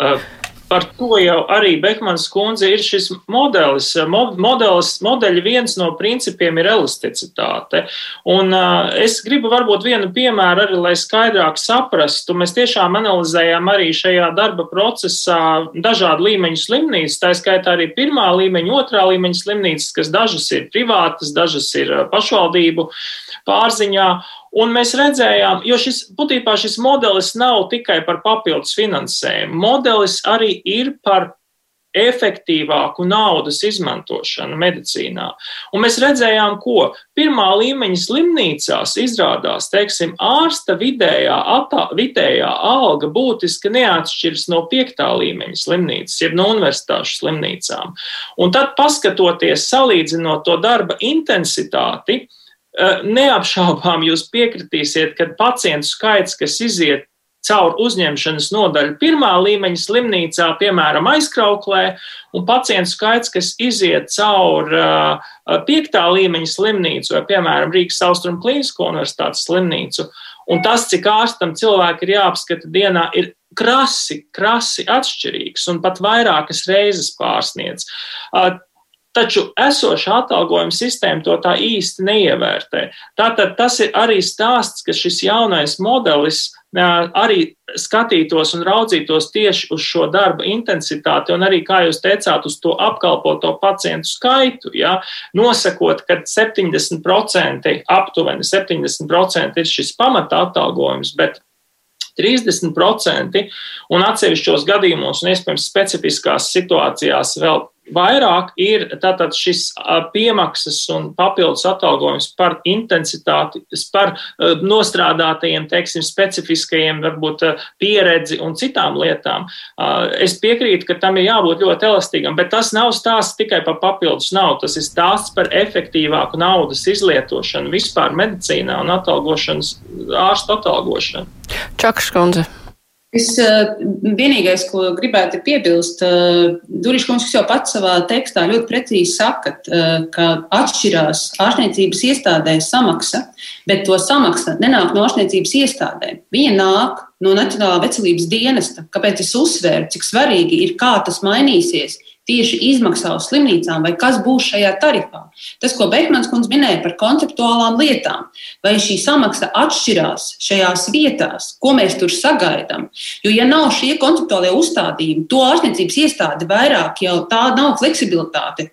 Uh par to jau arī Bekmanas kundze ir šis modelis. modelis modeļa viens no principiem ir elasticitāte. Un uh, es gribu varbūt vienu piemēru arī, lai skaidrāk saprastu. Mēs tiešām analizējām arī šajā darba procesā dažādu līmeņu slimnīcas, tā skaitā arī pirmā līmeņa, otrā līmeņa slimnīcas, kas dažas ir privātas, dažas ir pašvaldību pārziņā. Un mēs redzējām, jo šis būtībā šis modelis nav tikai par papildus finansējumu. Modelis arī ir par efektīvāku naudas izmantošanu medicīnā. Un mēs redzējām, ko pirmā līmeņa slimnīcās izrādās, teiksim, ārsta vidējā, atā, vidējā alga būtiski neatšķiras no piektā līmeņa slimnīcas, jeb no universitāšu slimnīcām. Un tad, paskatoties, salīdzinot to darba intensitāti, Eh, neapšaubām jūs piekritīsiet, ka pacientu skaits, kas iziet caur uzņemšanas nodaļu pirmā līmeņa slimnīcā, piemēram, aizkrauklē, un pacientu skaits, kas iziet caur uh, piektā līmeņa slimnīcu vai, piemēram, Rīgas Austrum Klīnisko universitātes slimnīcu, un tas, cik ārstam cilvēki ir jāapskata dienā, ir krasi, krasi atšķirīgs un pat vairākas reizes pārsniedz. Uh, Taču esošā atalgojuma sistēma to tā īsti neievērtē. Tātad tas ir arī stāsts, ka šis jaunais modelis arī skatītos un raudzītos tieši uz šo darba intensitāti un arī, kā jūs teicāt, uz to apkalpoto pacientu skaitu, ja, nosakot, ka 70%, aptuveni 70% ir šis pamata atalgojums, bet 30% un atsevišķos gadījumos un iespējams specifiskās situācijās vēl Vairāk ir tātad šis piemaksas un papildus atalgojums par intensitāti, par nostrādātajiem, teiksim, specifiskajiem, varbūt pieredzi un citām lietām. Es piekrītu, ka tam ir jābūt ļoti elastīgam, bet tas nav stāsts tikai par papildus naudu. Tas ir stāsts par efektīvāku naudas izlietošanu vispār medicīnā un atalgošanas, ārstu atalgošanu. Čakškundze. Es uh, vienīgais, ko gribētu piebilst, uh, Durišs kungs jau pats savā tekstā ļoti precīzi sakat, uh, ka atšķirās ārstniecības iestādēs samaksa, bet to samaksa nenāk no ārstniecības iestādēm. Viņa nāk no Nacionālā veselības dienesta. Kāpēc es uzsvēru, cik svarīgi ir, kā tas mainīsies? Tieši izmaksā uz slimnīcām, vai kas būs šajā tarifā. Tas, ko Beigmans kundze minēja par konceptuālām lietām, vai šī samaksa atšķirās šajās vietās, ko mēs tur sagaidām. Jo, ja nav šie konceptuālie uzstādījumi, to ārstniecības iestāde vairāk jau tā nav fleksibilitāte.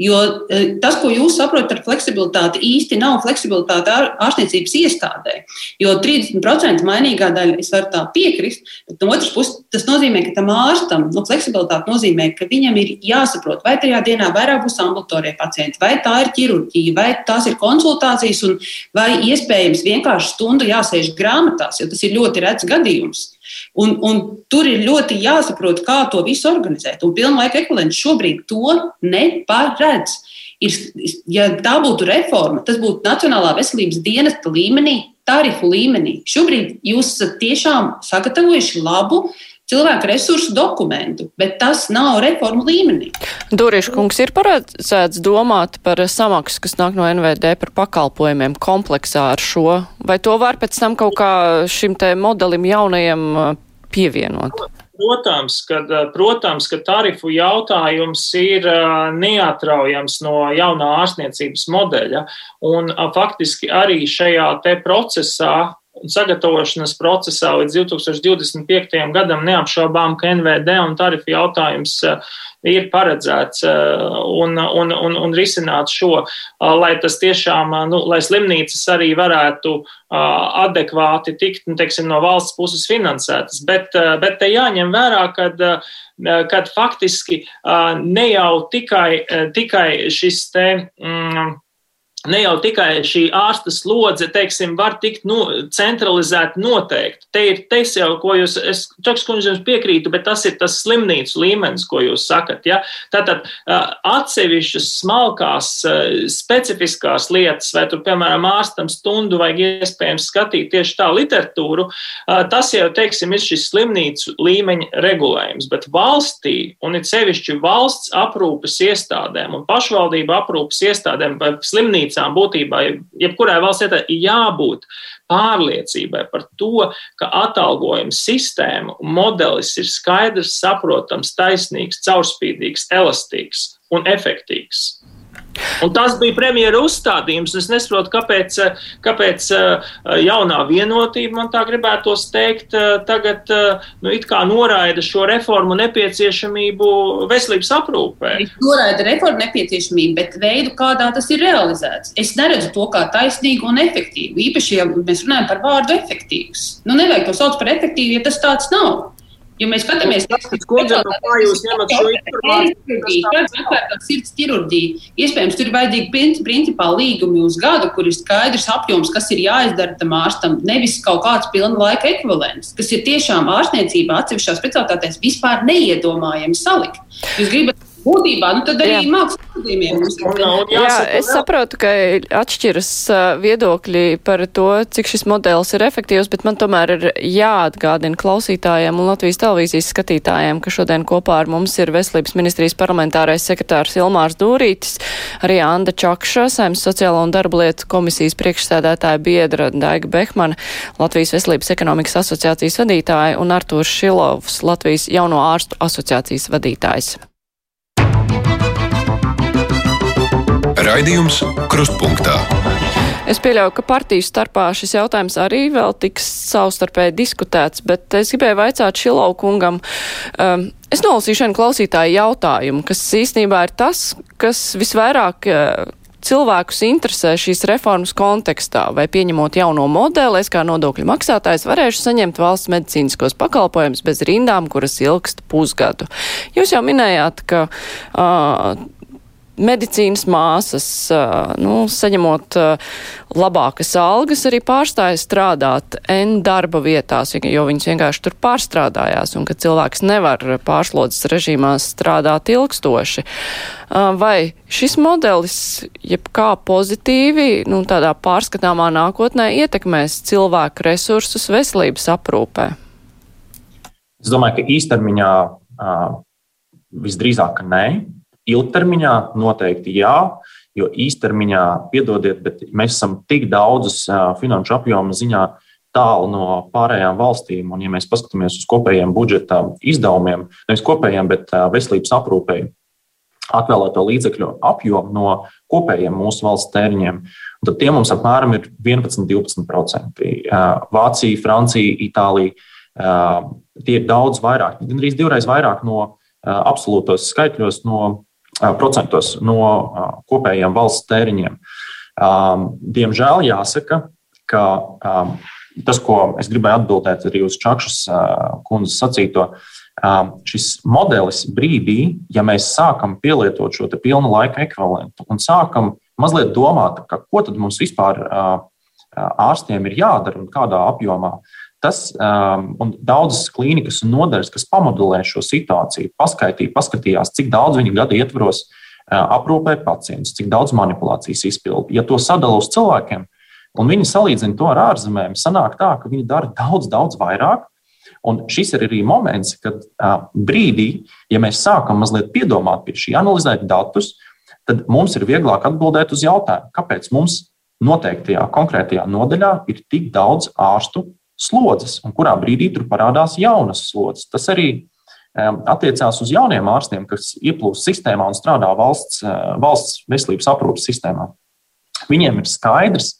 Jo e, tas, ko jūs saprotat ar fleksibilitāti, īsti nav fleksibilitāte ārstniecības iestādē. Jo 30% mainīgā daļa es varu tā piekrist, bet no otras puses tas nozīmē, ka tam ārstam nu, fleksibilitāte nozīmē, ka viņam ir jāsaprot, vai tajā dienā vairāk būs ambulatorie pacienti, vai tā ir ķirurģija, vai tās ir konsultācijas, un vai iespējams vienkārši stundu jāsēž grāmatās, jo tas ir ļoti rets gadījums. Un, un tur ir ļoti jāsaprot, kā to visu organizēt. Un pilnlaika ekvivalents šobrīd to neparedz. Ir, ja tā būtu reforma, tas būtu Nacionālā veselības dienesta līmenī, tarifu līmenī. Šobrīd jūs esat tiešām sagatavojuši labu cilvēku resursu dokumentu, bet tas nav reformu līmenī. Duriša kungs ir paredzēts domāt par samaksu, kas nāk no NVD par pakalpojumiem kompleksā ar šo, vai to var pēc tam kaut kā šim te modelim jaunajam uh, pievienot? Protams, ka, uh, protams, ka tarifu jautājums ir uh, neatraujams no jaunā ārstniecības modeļa. Un faktiski arī šajā procesā sagatavošanas procesā līdz 2025. gadam neapšaubām, ka NVD un tarifu jautājums eh, ir paredzēts eh, un, un, un, un risināt šo, eh, lai tas tiešām, nu, lai slimnīcas arī varētu adekvāti tikt, nu, teiksim, no valsts puses finansētas. Bet, bet te jāņem vērā, kad, kad faktiski ne jau tikai, tikai šis te. Mm, ne jau tikai šī ārsta slodze, teiksim, var tikt nu, centralizēti noteikti. Te ir tas jau, ko jūs, es Čaks kundze jums piekrītu, bet tas ir tas slimnīcu līmenis, ko jūs sakat. Ja? Tātad atsevišķas smalkās, specifiskās lietas, vai tur, piemēram, ārstam stundu vajag iespējams skatīt tieši tā literatūru, tas jau, teiksim, ir šis slimnīcu līmeņa regulējums. Bet valstī, un it sevišķi valsts aprūpes iestādēm un pašvaldību aprūpes iestādēm vai slimnīcu slimnīcām būtībā, jebkurai valsts ir jābūt pārliecībai par to, ka atalgojuma sistēma un modelis ir skaidrs, saprotams, taisnīgs, caurspīdīgs, elastīgs un efektīvs. Un tas bija premjera uzstādījums. Es nesaprotu, kāpēc, kāpēc eh, jaunā vienotība, man tā gribētos teikt, eh, tagad eh, nu, noraida šo reformu nepieciešamību veselības aprūpē. Noraida reformu nepieciešamību, bet veidu, kādā tas ir realizēts. Es neredzu to kā taisnīgu un efektīvu. Īpaši, ja mēs runājam par vārdu efektīvs. Nu, nevajag to saukt par efektīvu, ja tas tāds nav. Jo mēs skatāmies, kundze, no kā jūs ņemat šo informāciju. Kāds atvērtās sirds ķirurģija? Iespējams, tur ir vajadzīgi principā līgumi uz gadu, kur ir skaidrs apjoms, kas ir jāizdara tam ārstam, nevis kaut kāds pilna laika ekvivalents, kas ir tiešām ārstniecībā atsevišķās specialitātēs vispār neiedomājami salikt. Jūs gribat būtībā, nu tad arī mākslas. Jā, es saprotu, ka atšķiras viedokļi par to, cik šis modelis ir efektīvs, bet man tomēr ir jāatgādina klausītājiem un Latvijas televīzijas skatītājiem, ka šodien kopā ar mums ir Veselības ministrijas parlamentārais sekretārs Ilmārs Dūrītis, arī Anda Čakša, Saimnes sociālo un darba lietu komisijas priekšsēdētāja biedra Daiga Behmana, Latvijas Veselības ekonomikas asociācijas vadītāja un Artūrs Šilovs, Latvijas jauno ārstu asociācijas vadītājs. Raidījums Krustpunktā. Es pieļauju, ka partiju starpā šis jautājums arī vēl tiks savstarpēji diskutēts, bet es gribēju vaicāt Šilau kungam. Um, es nolasīšu vienu klausītāju jautājumu, kas īstenībā ir tas, kas visvairāk uh, cilvēkus interesē šīs reformas kontekstā, vai pieņemot jauno modeli, es kā nodokļu maksātājs varēšu saņemt valsts medicīniskos pakalpojumus bez rindām, kuras ilgst pusgadu. Jūs jau minējāt, ka uh, medicīnas māsas, nu, saņemot labākas algas, arī pārstāja strādāt N darba vietās, jo viņas vienkārši tur pārstrādājās, un ka cilvēks nevar pārslodzes režīmā strādāt ilgstoši. Vai šis modelis, jebkā pozitīvi, nu, tādā pārskatāmā nākotnē ietekmēs cilvēku resursus veselības aprūpē? Es domāju, ka īstermiņā visdrīzāk nē. Ilgtermiņā noteikti jā, jo īstermiņā, piedodiet, bet mēs esam tik daudzus finanšu apjomu ziņā tālu no pārējām valstīm. Un, ja mēs paskatāmies uz kopējiem budžeta izdevumiem, nevis kopējiem, bet veselības aprūpēji, atvēlēto līdzekļu apjomu no kopējiem mūsu valsts tēriņiem, tad tie mums apmēram ir 11-12%. Vācija, Francija, Itālija. Tie ir daudz vairāk, gandrīz divreiz vairāk no absolūtos skaitļos no procentos no kopējiem valsts tēriņiem. Diemžēl jāsaka, ka tas, ko es gribēju atbildēt arī uz Čakšas kundzes sacīto, šis modelis brīdī, ja mēs sākam pielietot šo pilnu laika ekvivalentu un sākam mazliet domāt, ka, ko tad mums vispār ārstiem ir jādara un kādā apjomā, Tas um, un daudzas klīnikas un nodaļas, kas pamodelē šo situāciju, paskaitīja, paskatījās, cik daudz viņi gada ietvaros uh, aprūpē pacientus, cik daudz manipulācijas izpildu. Ja to sadala uz cilvēkiem, un viņi salīdzina to ar ārzemēm, sanāk tā, ka viņi dara daudz, daudz vairāk. Un šis ir arī moments, kad uh, brīdī, ja mēs sākam mazliet piedomāt pie šī, analizēt datus, tad mums ir vieglāk atbildēt uz jautājumu, kāpēc mums noteiktajā konkrētajā nodaļā ir tik daudz ārstu slodzes, un kurā brīdī tur parādās jaunas slodzes. Tas arī attiecās uz jauniem ārstiem, kas ieplūst sistēmā un strādā valsts, eh, valsts veselības aprūpas sistēmā. Viņiem ir skaidrs,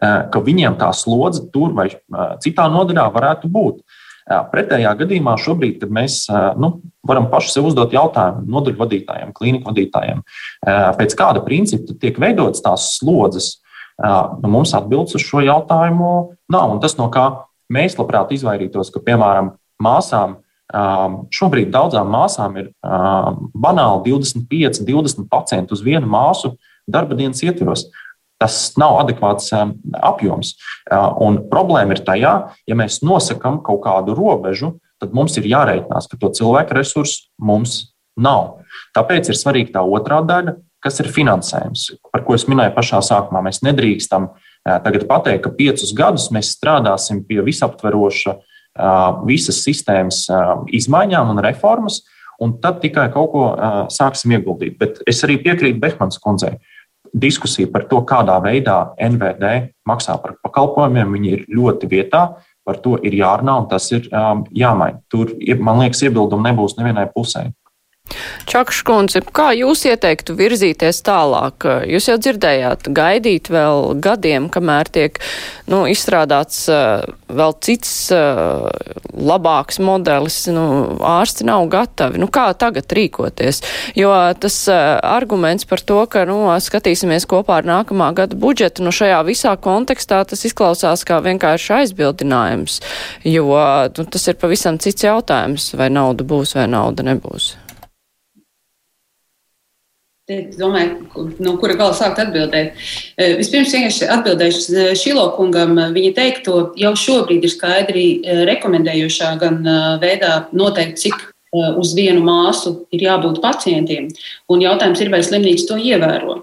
eh, ka viņiem tā slodze tur vai eh, citā nodaļā varētu būt. Pretējā gadījumā šobrīd, kad mēs nu, varam paši sev uzdot jautājumu nodaļu vadītājiem, klīniku vadītājiem, pēc kāda principa tiek veidotas tās slodzes, nu, mums atbildes uz šo jautājumu nav. Un tas, no kā Mēs labprāt izvairītos, ka, piemēram, māsām šobrīd daudzām māsām ir banāli 25, 20 pacienti uz vienu māsu darba dienas ietvaros. Tas nav adekvāts apjoms. Un problēma ir tajā, ja mēs nosakām kaut kādu robežu, tad mums ir jārēķinās, ka to cilvēku resursu mums nav. Tāpēc ir svarīga tā otrā daļa, kas ir finansējums, par ko es minēju pašā sākumā. Mēs nedrīkstam uh, Tagad pateikt, ka piecus gadus mēs strādāsim pie visaptveroša visas sistēmas izmaiņām un reformas, un tad tikai kaut ko sāksim ieguldīt. Bet es arī piekrītu Behmanas kundzei. Diskusija par to, kādā veidā NVD maksā par pakalpojumiem, ir ļoti vietā. Par to ir jārunā un tas ir jāmaina. Tur, man liekas, iebildumu nebūs nevienai pusē. Čakškundze, kā jūs ieteiktu virzīties tālāk? Jūs jau dzirdējāt, gaidīt vēl gadiem, kamēr tiek nu, izstrādāts uh, vēl cits uh, labāks modelis, nu, ārsti nav gatavi. Nu, kā tagad rīkoties? Jo tas uh, arguments par to, ka nu, skatīsimies kopā ar nākamā gada budžetu, nu, šajā visā kontekstā tas izklausās kā vienkārši aizbildinājums, jo nu, tas ir pavisam cits jautājums, vai nauda būs vai nauda nebūs. Es domāju, no kura gala sākt atbildēt. Eh, vispirms vienkārši atbildēšu eh, Šilo kungam. Viņa teikto jau šobrīd ir skaidri eh, rekomendējošā gan veidā noteikt, cik uz vienu māsu ir jābūt pacientiem. Un jautājums ir, vai slimnīca to ievēro.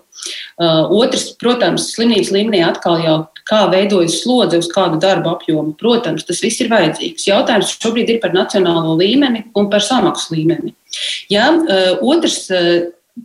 Otrs, protams, slimnīcas līmenī atkal jau kā veidojas slodze uz kādu darbu apjomu. Protams, tas viss ir vajadzīgs. Jautājums šobrīd ir par nacionālo līmeni un par samaksu līmeni. Ja, otrs,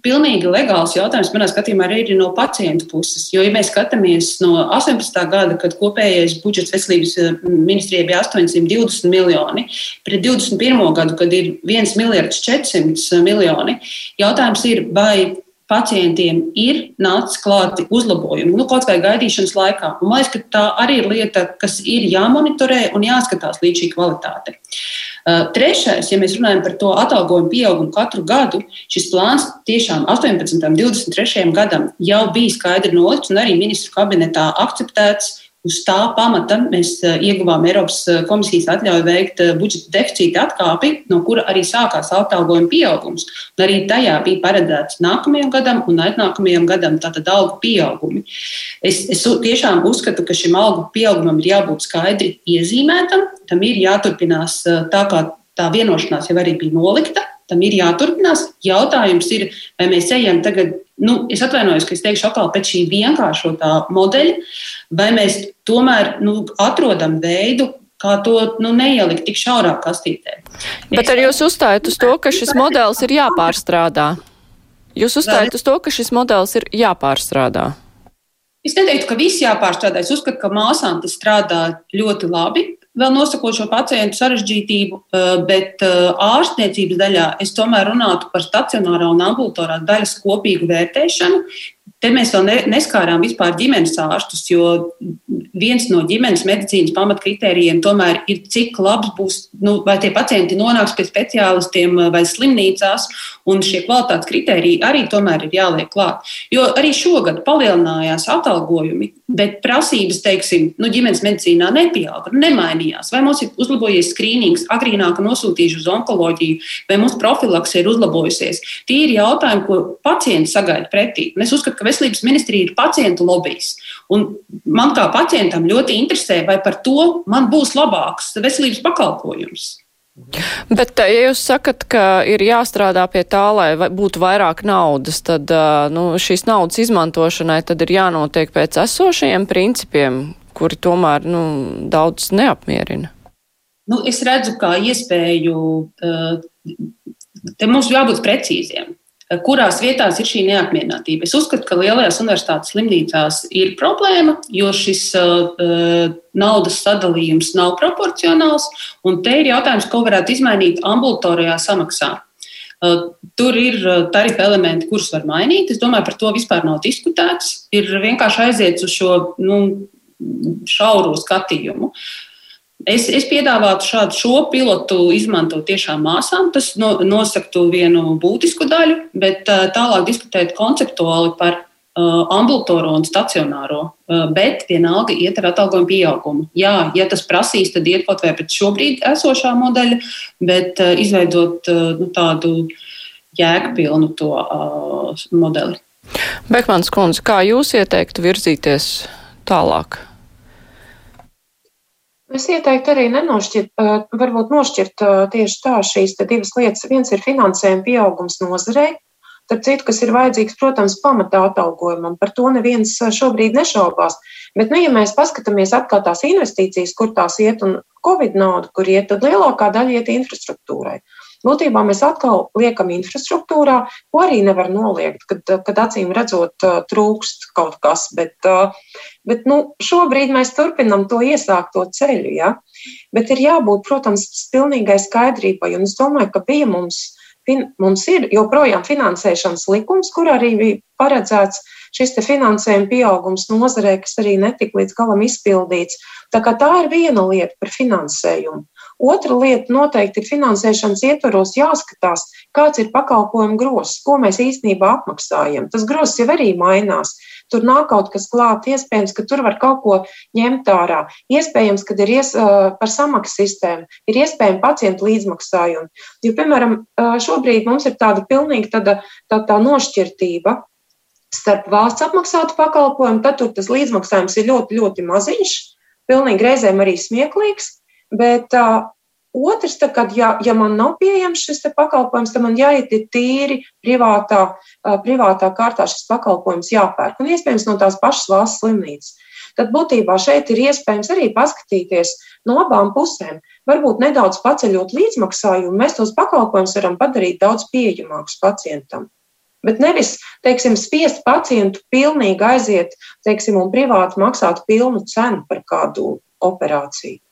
pilnīgi legāls jautājums manā skatījumā arī ir no pacientu puses. Jo, ja mēs skatāmies no 18. gada, kad kopējais budžets veselības eh, ministrijai bija 820 miljoni, pret 21. gadu, kad ir 1 miljards 400 miljoni, jautājums ir, vai pacientiem ir nācis klāti uzlabojumi, nu, kaut vai gaidīšanas laikā. Un, man liekas, ka tā arī ir lieta, kas ir jāmonitorē un jāskatās līdz šī kvalitāte. Uh, trešais, ja mēs runājam par to atalgojumu pieaugumu katru gadu, šis plāns tiešām 18. un 23. gadam jau bija skaidri nolikts un arī ministru kabinetā akceptēts Uz tā pamata mēs eh, ieguvām Eiropas eh, komisijas atļauju veikt eh, budžeta deficīta atkāpi, no kura arī sākās atalgojuma pieaugums. Un arī tajā bija paredzēts nākamajam gadam un aiznākamajam gadam tātad algu pieaugumi. Es, es tiešām uzskatu, ka šim algu pieaugumam ir jābūt skaidri iezīmētam, tam ir jāturpinās tā, kā tā vienošanās jau arī bija nolikta. Tam ir jāturpinās. Jautājums ir, vai mēs ejam tagad nu, es atvainojos, ka es teikšu atkal pēc šī vienkāršotā modeļa, vai mēs tomēr nu, atrodam veidu, kā to nu, neielikt tik šaurā kastītē. Bet ar jūs uzstājat uz to, ka šis modelis ir jāpārstrādā. Jūs uzstājat uz to, ka šis modelis ir jāpārstrādā. Es neteiktu, ka viss jāpārstrādā. Es uzskatu, ka māsām tas strādā ļoti labi vēl nosakot šo pacientu sarežģītību, eh, bet eh, ārstniecības daļā es tomēr runātu par stacionārā un ambulatorā daļas kopīgu vērtēšanu. Te mēs vēl ne, neskārām vispār ģimenes ārstus, jo viens no ģimenes medicīnas pamatkritērijiem tomēr ir, cik labs būs, nu, vai tie pacienti nonāks pie speciālistiem vai slimnīcās, un šie kvalitātes kritēriji arī tomēr ir jāliek klāt. Jo arī šogad palielinājās atalgojumi, bet prasības, teiksim, nu, ģimenes medicīnā nepieauga, nemainījās. Vai mums ir uzlabojies skrīnings, agrīnāk nosūtījuši uz onkoloģiju, vai mūsu profilakse ir uzlabojusies. Tie ir jautājumi, ko pacienti sagaida pretī. Un es uzskatu, ka veselības ministrija ir pacientu lobbyis. Un man kā pacientam ļoti interesē, vai par to man būs labāks veselības pakalpojums. Bet, ja jūs sakat, ka ir jāstrādā pie tā, lai būtu vairāk naudas, tad nu, šīs naudas izmantošanai tad ir jānotiek pēc esošajiem principiem, kuri tomēr nu, daudz neapmierina. Nu, es redzu, kā iespēju, te mums jābūt precīziem kurās vietās ir šī neapmierinātība. Es uzskatu, ka lielajās universitātes slimnīcās ir problēma, jo šis uh, naudas sadalījums nav proporcionāls, un te ir jautājums, ko varētu izmainīt ambulatorijā samaksā. Uh, tur ir tarifu elementi, kurus var mainīt. Es domāju, par to vispār nav diskutēts. Ir vienkārši aiziet uz šo nu, šauro skatījumu. Es, es piedāvātu šādu šo pilotu izmantot tiešām māsām. Tas no, nosaktu vienu būtisku daļu, bet tālāk diskutēt konceptuāli par uh, ambulatorisko un stacionāro, uh, bet vienalga iet ar atalgojumu pieaugumu. Jā, ja tas prasīs, tad iet kaut vai pēc šobrīd esošā modeļa, bet uh, izveidot nu, tādu jēgpilnu to modeli. Bekmans kundze, kā jūs ieteiktu virzīties tālāk? Es ieteiktu arī nenošķirt, varbūt nošķirt tieši tā šīs divas lietas. Viens ir finansējuma pieaugums nozarei, Starp citu, kas ir vajadzīgs, protams, pamatā atalgojumam, par to neviens šobrīd nešaubās. Bet, nu, ja mēs paskatāmies atkal tās investīcijas, kur tās iet un Covid nauda, kur iet, tad lielākā daļa iet infrastruktūrai. Būtībā mēs atkal liekam infrastruktūrā, ko arī nevar noliegt, kad, kad acīm redzot trūkst kaut kas. Bet, bet nu, šobrīd mēs turpinam to iesākto ceļu. Ja? Bet ir jābūt, protams, pilnīgai skaidrībai. Un es domāju, ka bija mums fin, mums ir joprojām finansēšanas likums, kur arī bija paredzēts šis finansējuma pieaugums nozarē, kas arī netika līdz galam izpildīts. Tā, tā ir viena lieta par finansējumu. Otra lieta noteikti ir finansēšanas ietvaros jāskatās, kāds ir pakalpojumu grozs, ko mēs īstenībā apmaksājam. Tas grozs jau arī mainās. Tur nāk kaut kas klāt, iespējams, ka tur var kaut ko ņemt ārā. Iespējams, ka ir ies, par samaksu sistēmu, ir iespējami pacientu līdzmaksājumi. Jo, piemēram, šobrīd mums ir tāda pilnīga tāda, tā, tā nošķirtība starp valsts apmaksātu pakalpojumu, tad tur tas līdzmaksājums ir ļoti, ļoti maziņš, pilnīgi reizēm arī smieklīgs. Bet uh, otrs, tā, kad ja, ja man nav pieejams šis pakalpojums, tad man jāiet tīri privātā, uh, privātā kārtā šis pakalpojums jāpērk. Un iespējams no tās pašas valsts slimnīcas. Tad būtībā šeit ir iespējams arī paskatīties no abām pusēm. Varbūt nedaudz paceļot līdzmaksājumu, mēs tos pakalpojumus varam padarīt daudz pieejamākus pacientam. Bet nevis, teiksim, spiest pacientu pilnīgi aiziet, teiksim, un privāti maksāt pilnu cenu par kādu operāciju.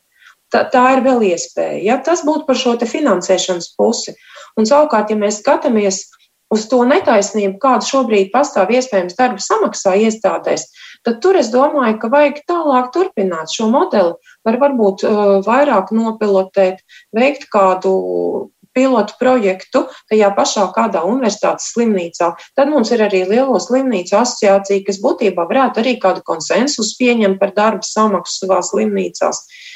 Tā, tā ir vēl iespēja. Ja? Tas būtu par šo finansēšanas pusi. Un savukārt, ja mēs skatāmies uz to netaisnību, kāda šobrīd pastāv iespējams darba samaksā iestādēs, tad tur es domāju, ka vajag tālāk turpināt šo modeli, var varbūt uh, vairāk nopilotēt, veikt kādu pilotu projektu tajā pašā kādā universitātes slimnīcā. Tad mums ir arī Lielo slimnīcu asociācija, kas būtībā varētu arī kādu konsensusu pieņemt par darba samaksu savā slimnīcās. Uh,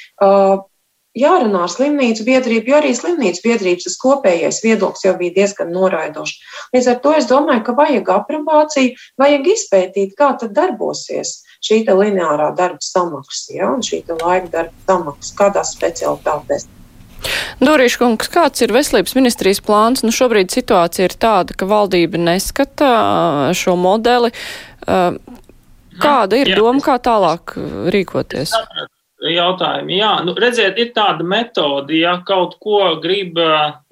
jārunā ar slimnīcu biedrību, jo arī slimnīcu biedrības tas kopējais viedoklis jau bija diezgan noraidošs. Līdz ar to es domāju, ka vajag aprobāciju, vajag izpētīt, kā tad darbosies šī lineārā darba samaksa ja, un šī laika darba samaksa kādās specialitātēs. Dorīša kungs, kāds ir veselības ministrijas plāns? Nu, šobrīd situācija ir tāda, ka valdība neskata šo modeli. Kāda ir Jā, doma, kā tālāk rīkoties? Es sapratu, jautājumi. Jā, nu, redziet, ir tāda metode, ja kaut ko grib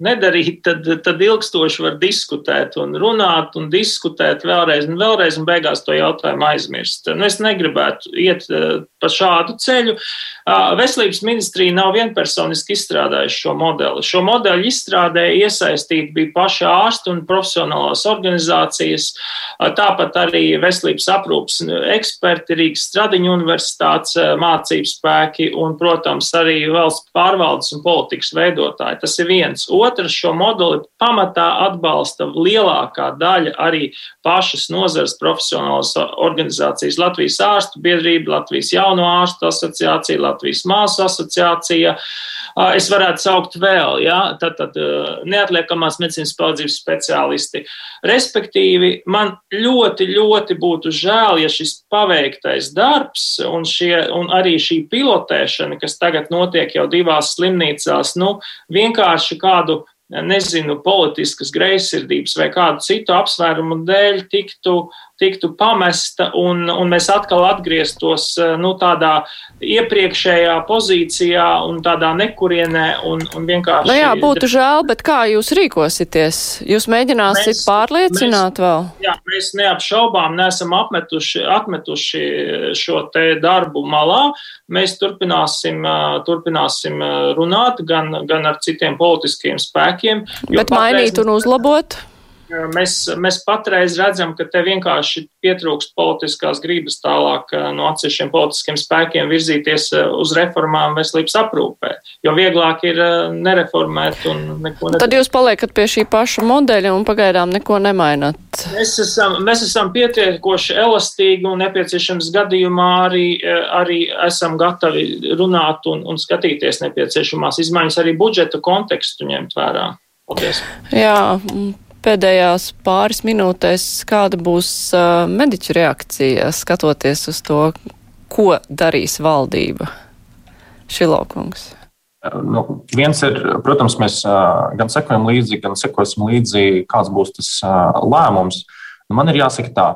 nedarīt, tad, tad ilgstoši var diskutēt un runāt un diskutēt vēlreiz un vēlreiz un beigās to jautājumu aizmirst. Nu, es negribētu iet pa šādu ceļu. Veselības ministrija nav vienpersoniski izstrādājusi šo modeli. Šo modeli izstrādēja iesaistīti bija paši ārsti un profesionālās organizācijas, tāpat arī veselības aprūpas eksperti, Rīgas Stradiņu universitātes mācības spēki un, protams, arī valsts pārvaldes un politikas veidotāji. Tas ir viens. Otrs, šo modeli pamatā atbalsta lielākā daļa arī pašas nozares profesionālas organizācijas Latvijas ārstu biedrība, Latvijas jauno ārstu asociācija, Latvijas māsu asociācija. Es varētu saukt vēl, ja, tad, tad neatliekamās medicīnas palīdzības speciālisti. Respektīvi, man ļoti, ļoti būtu žēl, ja šis paveiktais darbs un, šie, un arī šī pilotēšana, kas tagad notiek jau divās slimnīcās, nu, vienkārši kādu nezinu, politiskas greizsirdības vai kādu citu apsvērumu dēļ tiktu, tiktu pamesta un, un mēs atkal atgrieztos nu, tādā iepriekšējā pozīcijā un tādā nekurienē un, un vienkārši. Nu jā, būtu žēl, bet kā jūs rīkosieties? Jūs mēģināsiet mēs, pārliecināt mēs, vēl? Jā, mēs neapšaubām neesam apmetuši, atmetuši šo te darbu malā. Mēs turpināsim, turpināsim runāt gan, gan ar citiem politiskiem spēkiem. Bet mainīt un uzlabot? Mēs, mēs patreiz redzam, ka te vienkārši pietrūkst politiskās gribas tālāk no atsevišķiem politiskiem spēkiem virzīties uz reformām veselības aprūpē, jo vieglāk ir nereformēt un neko nedarīt. Tad jūs paliekat pie šī paša modeļa un pagaidām neko nemainat. Mēs esam, mēs esam pietiekoši elastīgi un nepieciešams gadījumā arī, arī esam gatavi runāt un, un skatīties nepieciešamās izmaiņas, arī budžeta kontekstu ņemt vērā. Paldies. Jā, pēdējās pāris minūtēs, kāda būs uh, mediķu reakcija skatoties uz to, ko darīs valdība? Šilokungs. Nu, viens ir, protams, mēs gan sekojam līdzi, gan sekosim līdzi, kāds būs tas lēmums. Nu, man ir jāsaka tā,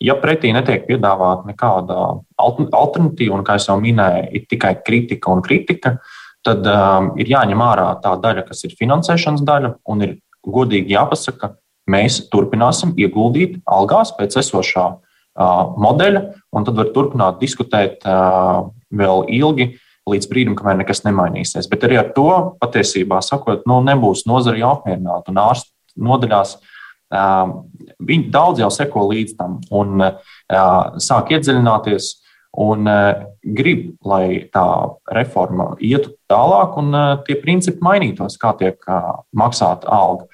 ja pretī netiek piedāvāta nekāda alternatīva, un kā jau minēju, ir tikai kritika un kritika, tad um, ir jāņem ārā tā daļa, kas ir finansēšanas daļa, un ir godīgi jāpasaka, mēs turpināsim ieguldīt algās pēc esošā modeļa, un tad var turpināt diskutēt vēl ilgi. Līdz brīdim, kamēr nekas nemainīsies. Bet arī ar to patiesībā sakot, nu, nebūs nozara jau apmierināta. Un ārstu nodaļās viņi daudz jau seko līdz tam un sāk iedziļināties un grib, lai tā reforma ietu tālāk un tie principi mainītos, kā tiek maksāta alga.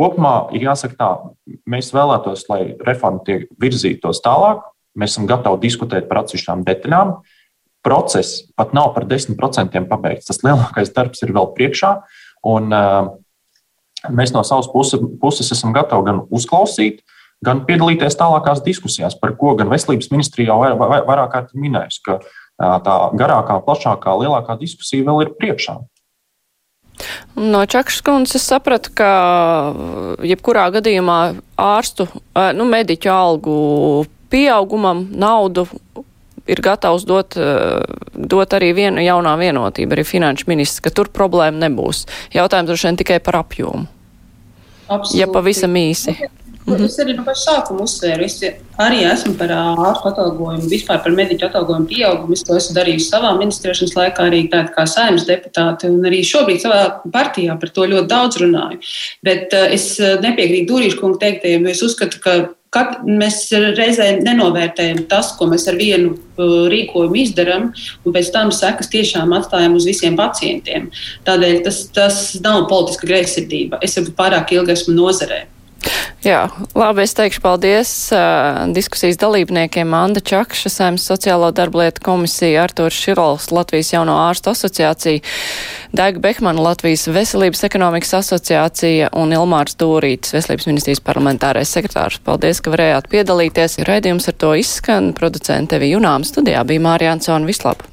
Kopumā ir jāsaka tā, mēs vēlētos, lai reforma tiek virzītos tālāk. Mēs esam gatavi diskutēt par atsevišķām detaļām. Process pat nav par 10% pabeigts. Tas lielākais darbs ir vēl priekšā. Un, uh, mēs no savas puses, puses esam gatavi gan uzklausīt, uh, gan piedalīties tālākās diskusijās, par ko gan veselības ministrija jau vairāk kārt minējusi, ka tā garākā, plašākā, lielākā diskusija vēl ir priekšā. No Čakšas kundzes es sapratu, ka jebkurā gadījumā ārstu, nu, mediķu algu pieaugumam naudu ir gatavs dot, dot arī viena jaunā vienotība, arī finanšu ministrs, ka tur problēma nebūs. Jautājums droši vien tikai par apjomu. Absolūti. Ja pavisam īsi. Mhm. Es arī no paša sākuma uzsvēru. Es arī esmu par ārstu atalgojumu, vispār par mediķu atalgojumu pieaugumu. Es to esmu darījis savā ministrēšanas laikā, arī tāda kā saimnes deputāte, un arī šobrīd savā partijā par to ļoti daudz runāju. Bet uh, es nepiekrītu Dūrīšu kungu teiktajiem, jo es uzskatu, ka Kad mēs reizē nenovērtējam tas, ko mēs ar vienu rīkojumu izdarām, un pēc tam sekas tiešām atstājam uz visiem pacientiem. Tādēļ tas, tas nav politiska greizsirdība. Es jau pārāk ilgi esmu nozarē. Jā, labi, es teikšu paldies uh, diskusijas dalībniekiem Anda Čakša, Saimas sociālo darbu lietu komisija, Artūrs Širols, Latvijas jauno ārstu asociācija, Daiga Behmana, Latvijas veselības ekonomikas asociācija un Ilmārs Dūrītis, veselības ministrijas parlamentārais sekretārs. Paldies, ka varējāt piedalīties. Raidījums ar to izskan. Producente Evi Junām studijā bija Mārija Ansona Vislaba.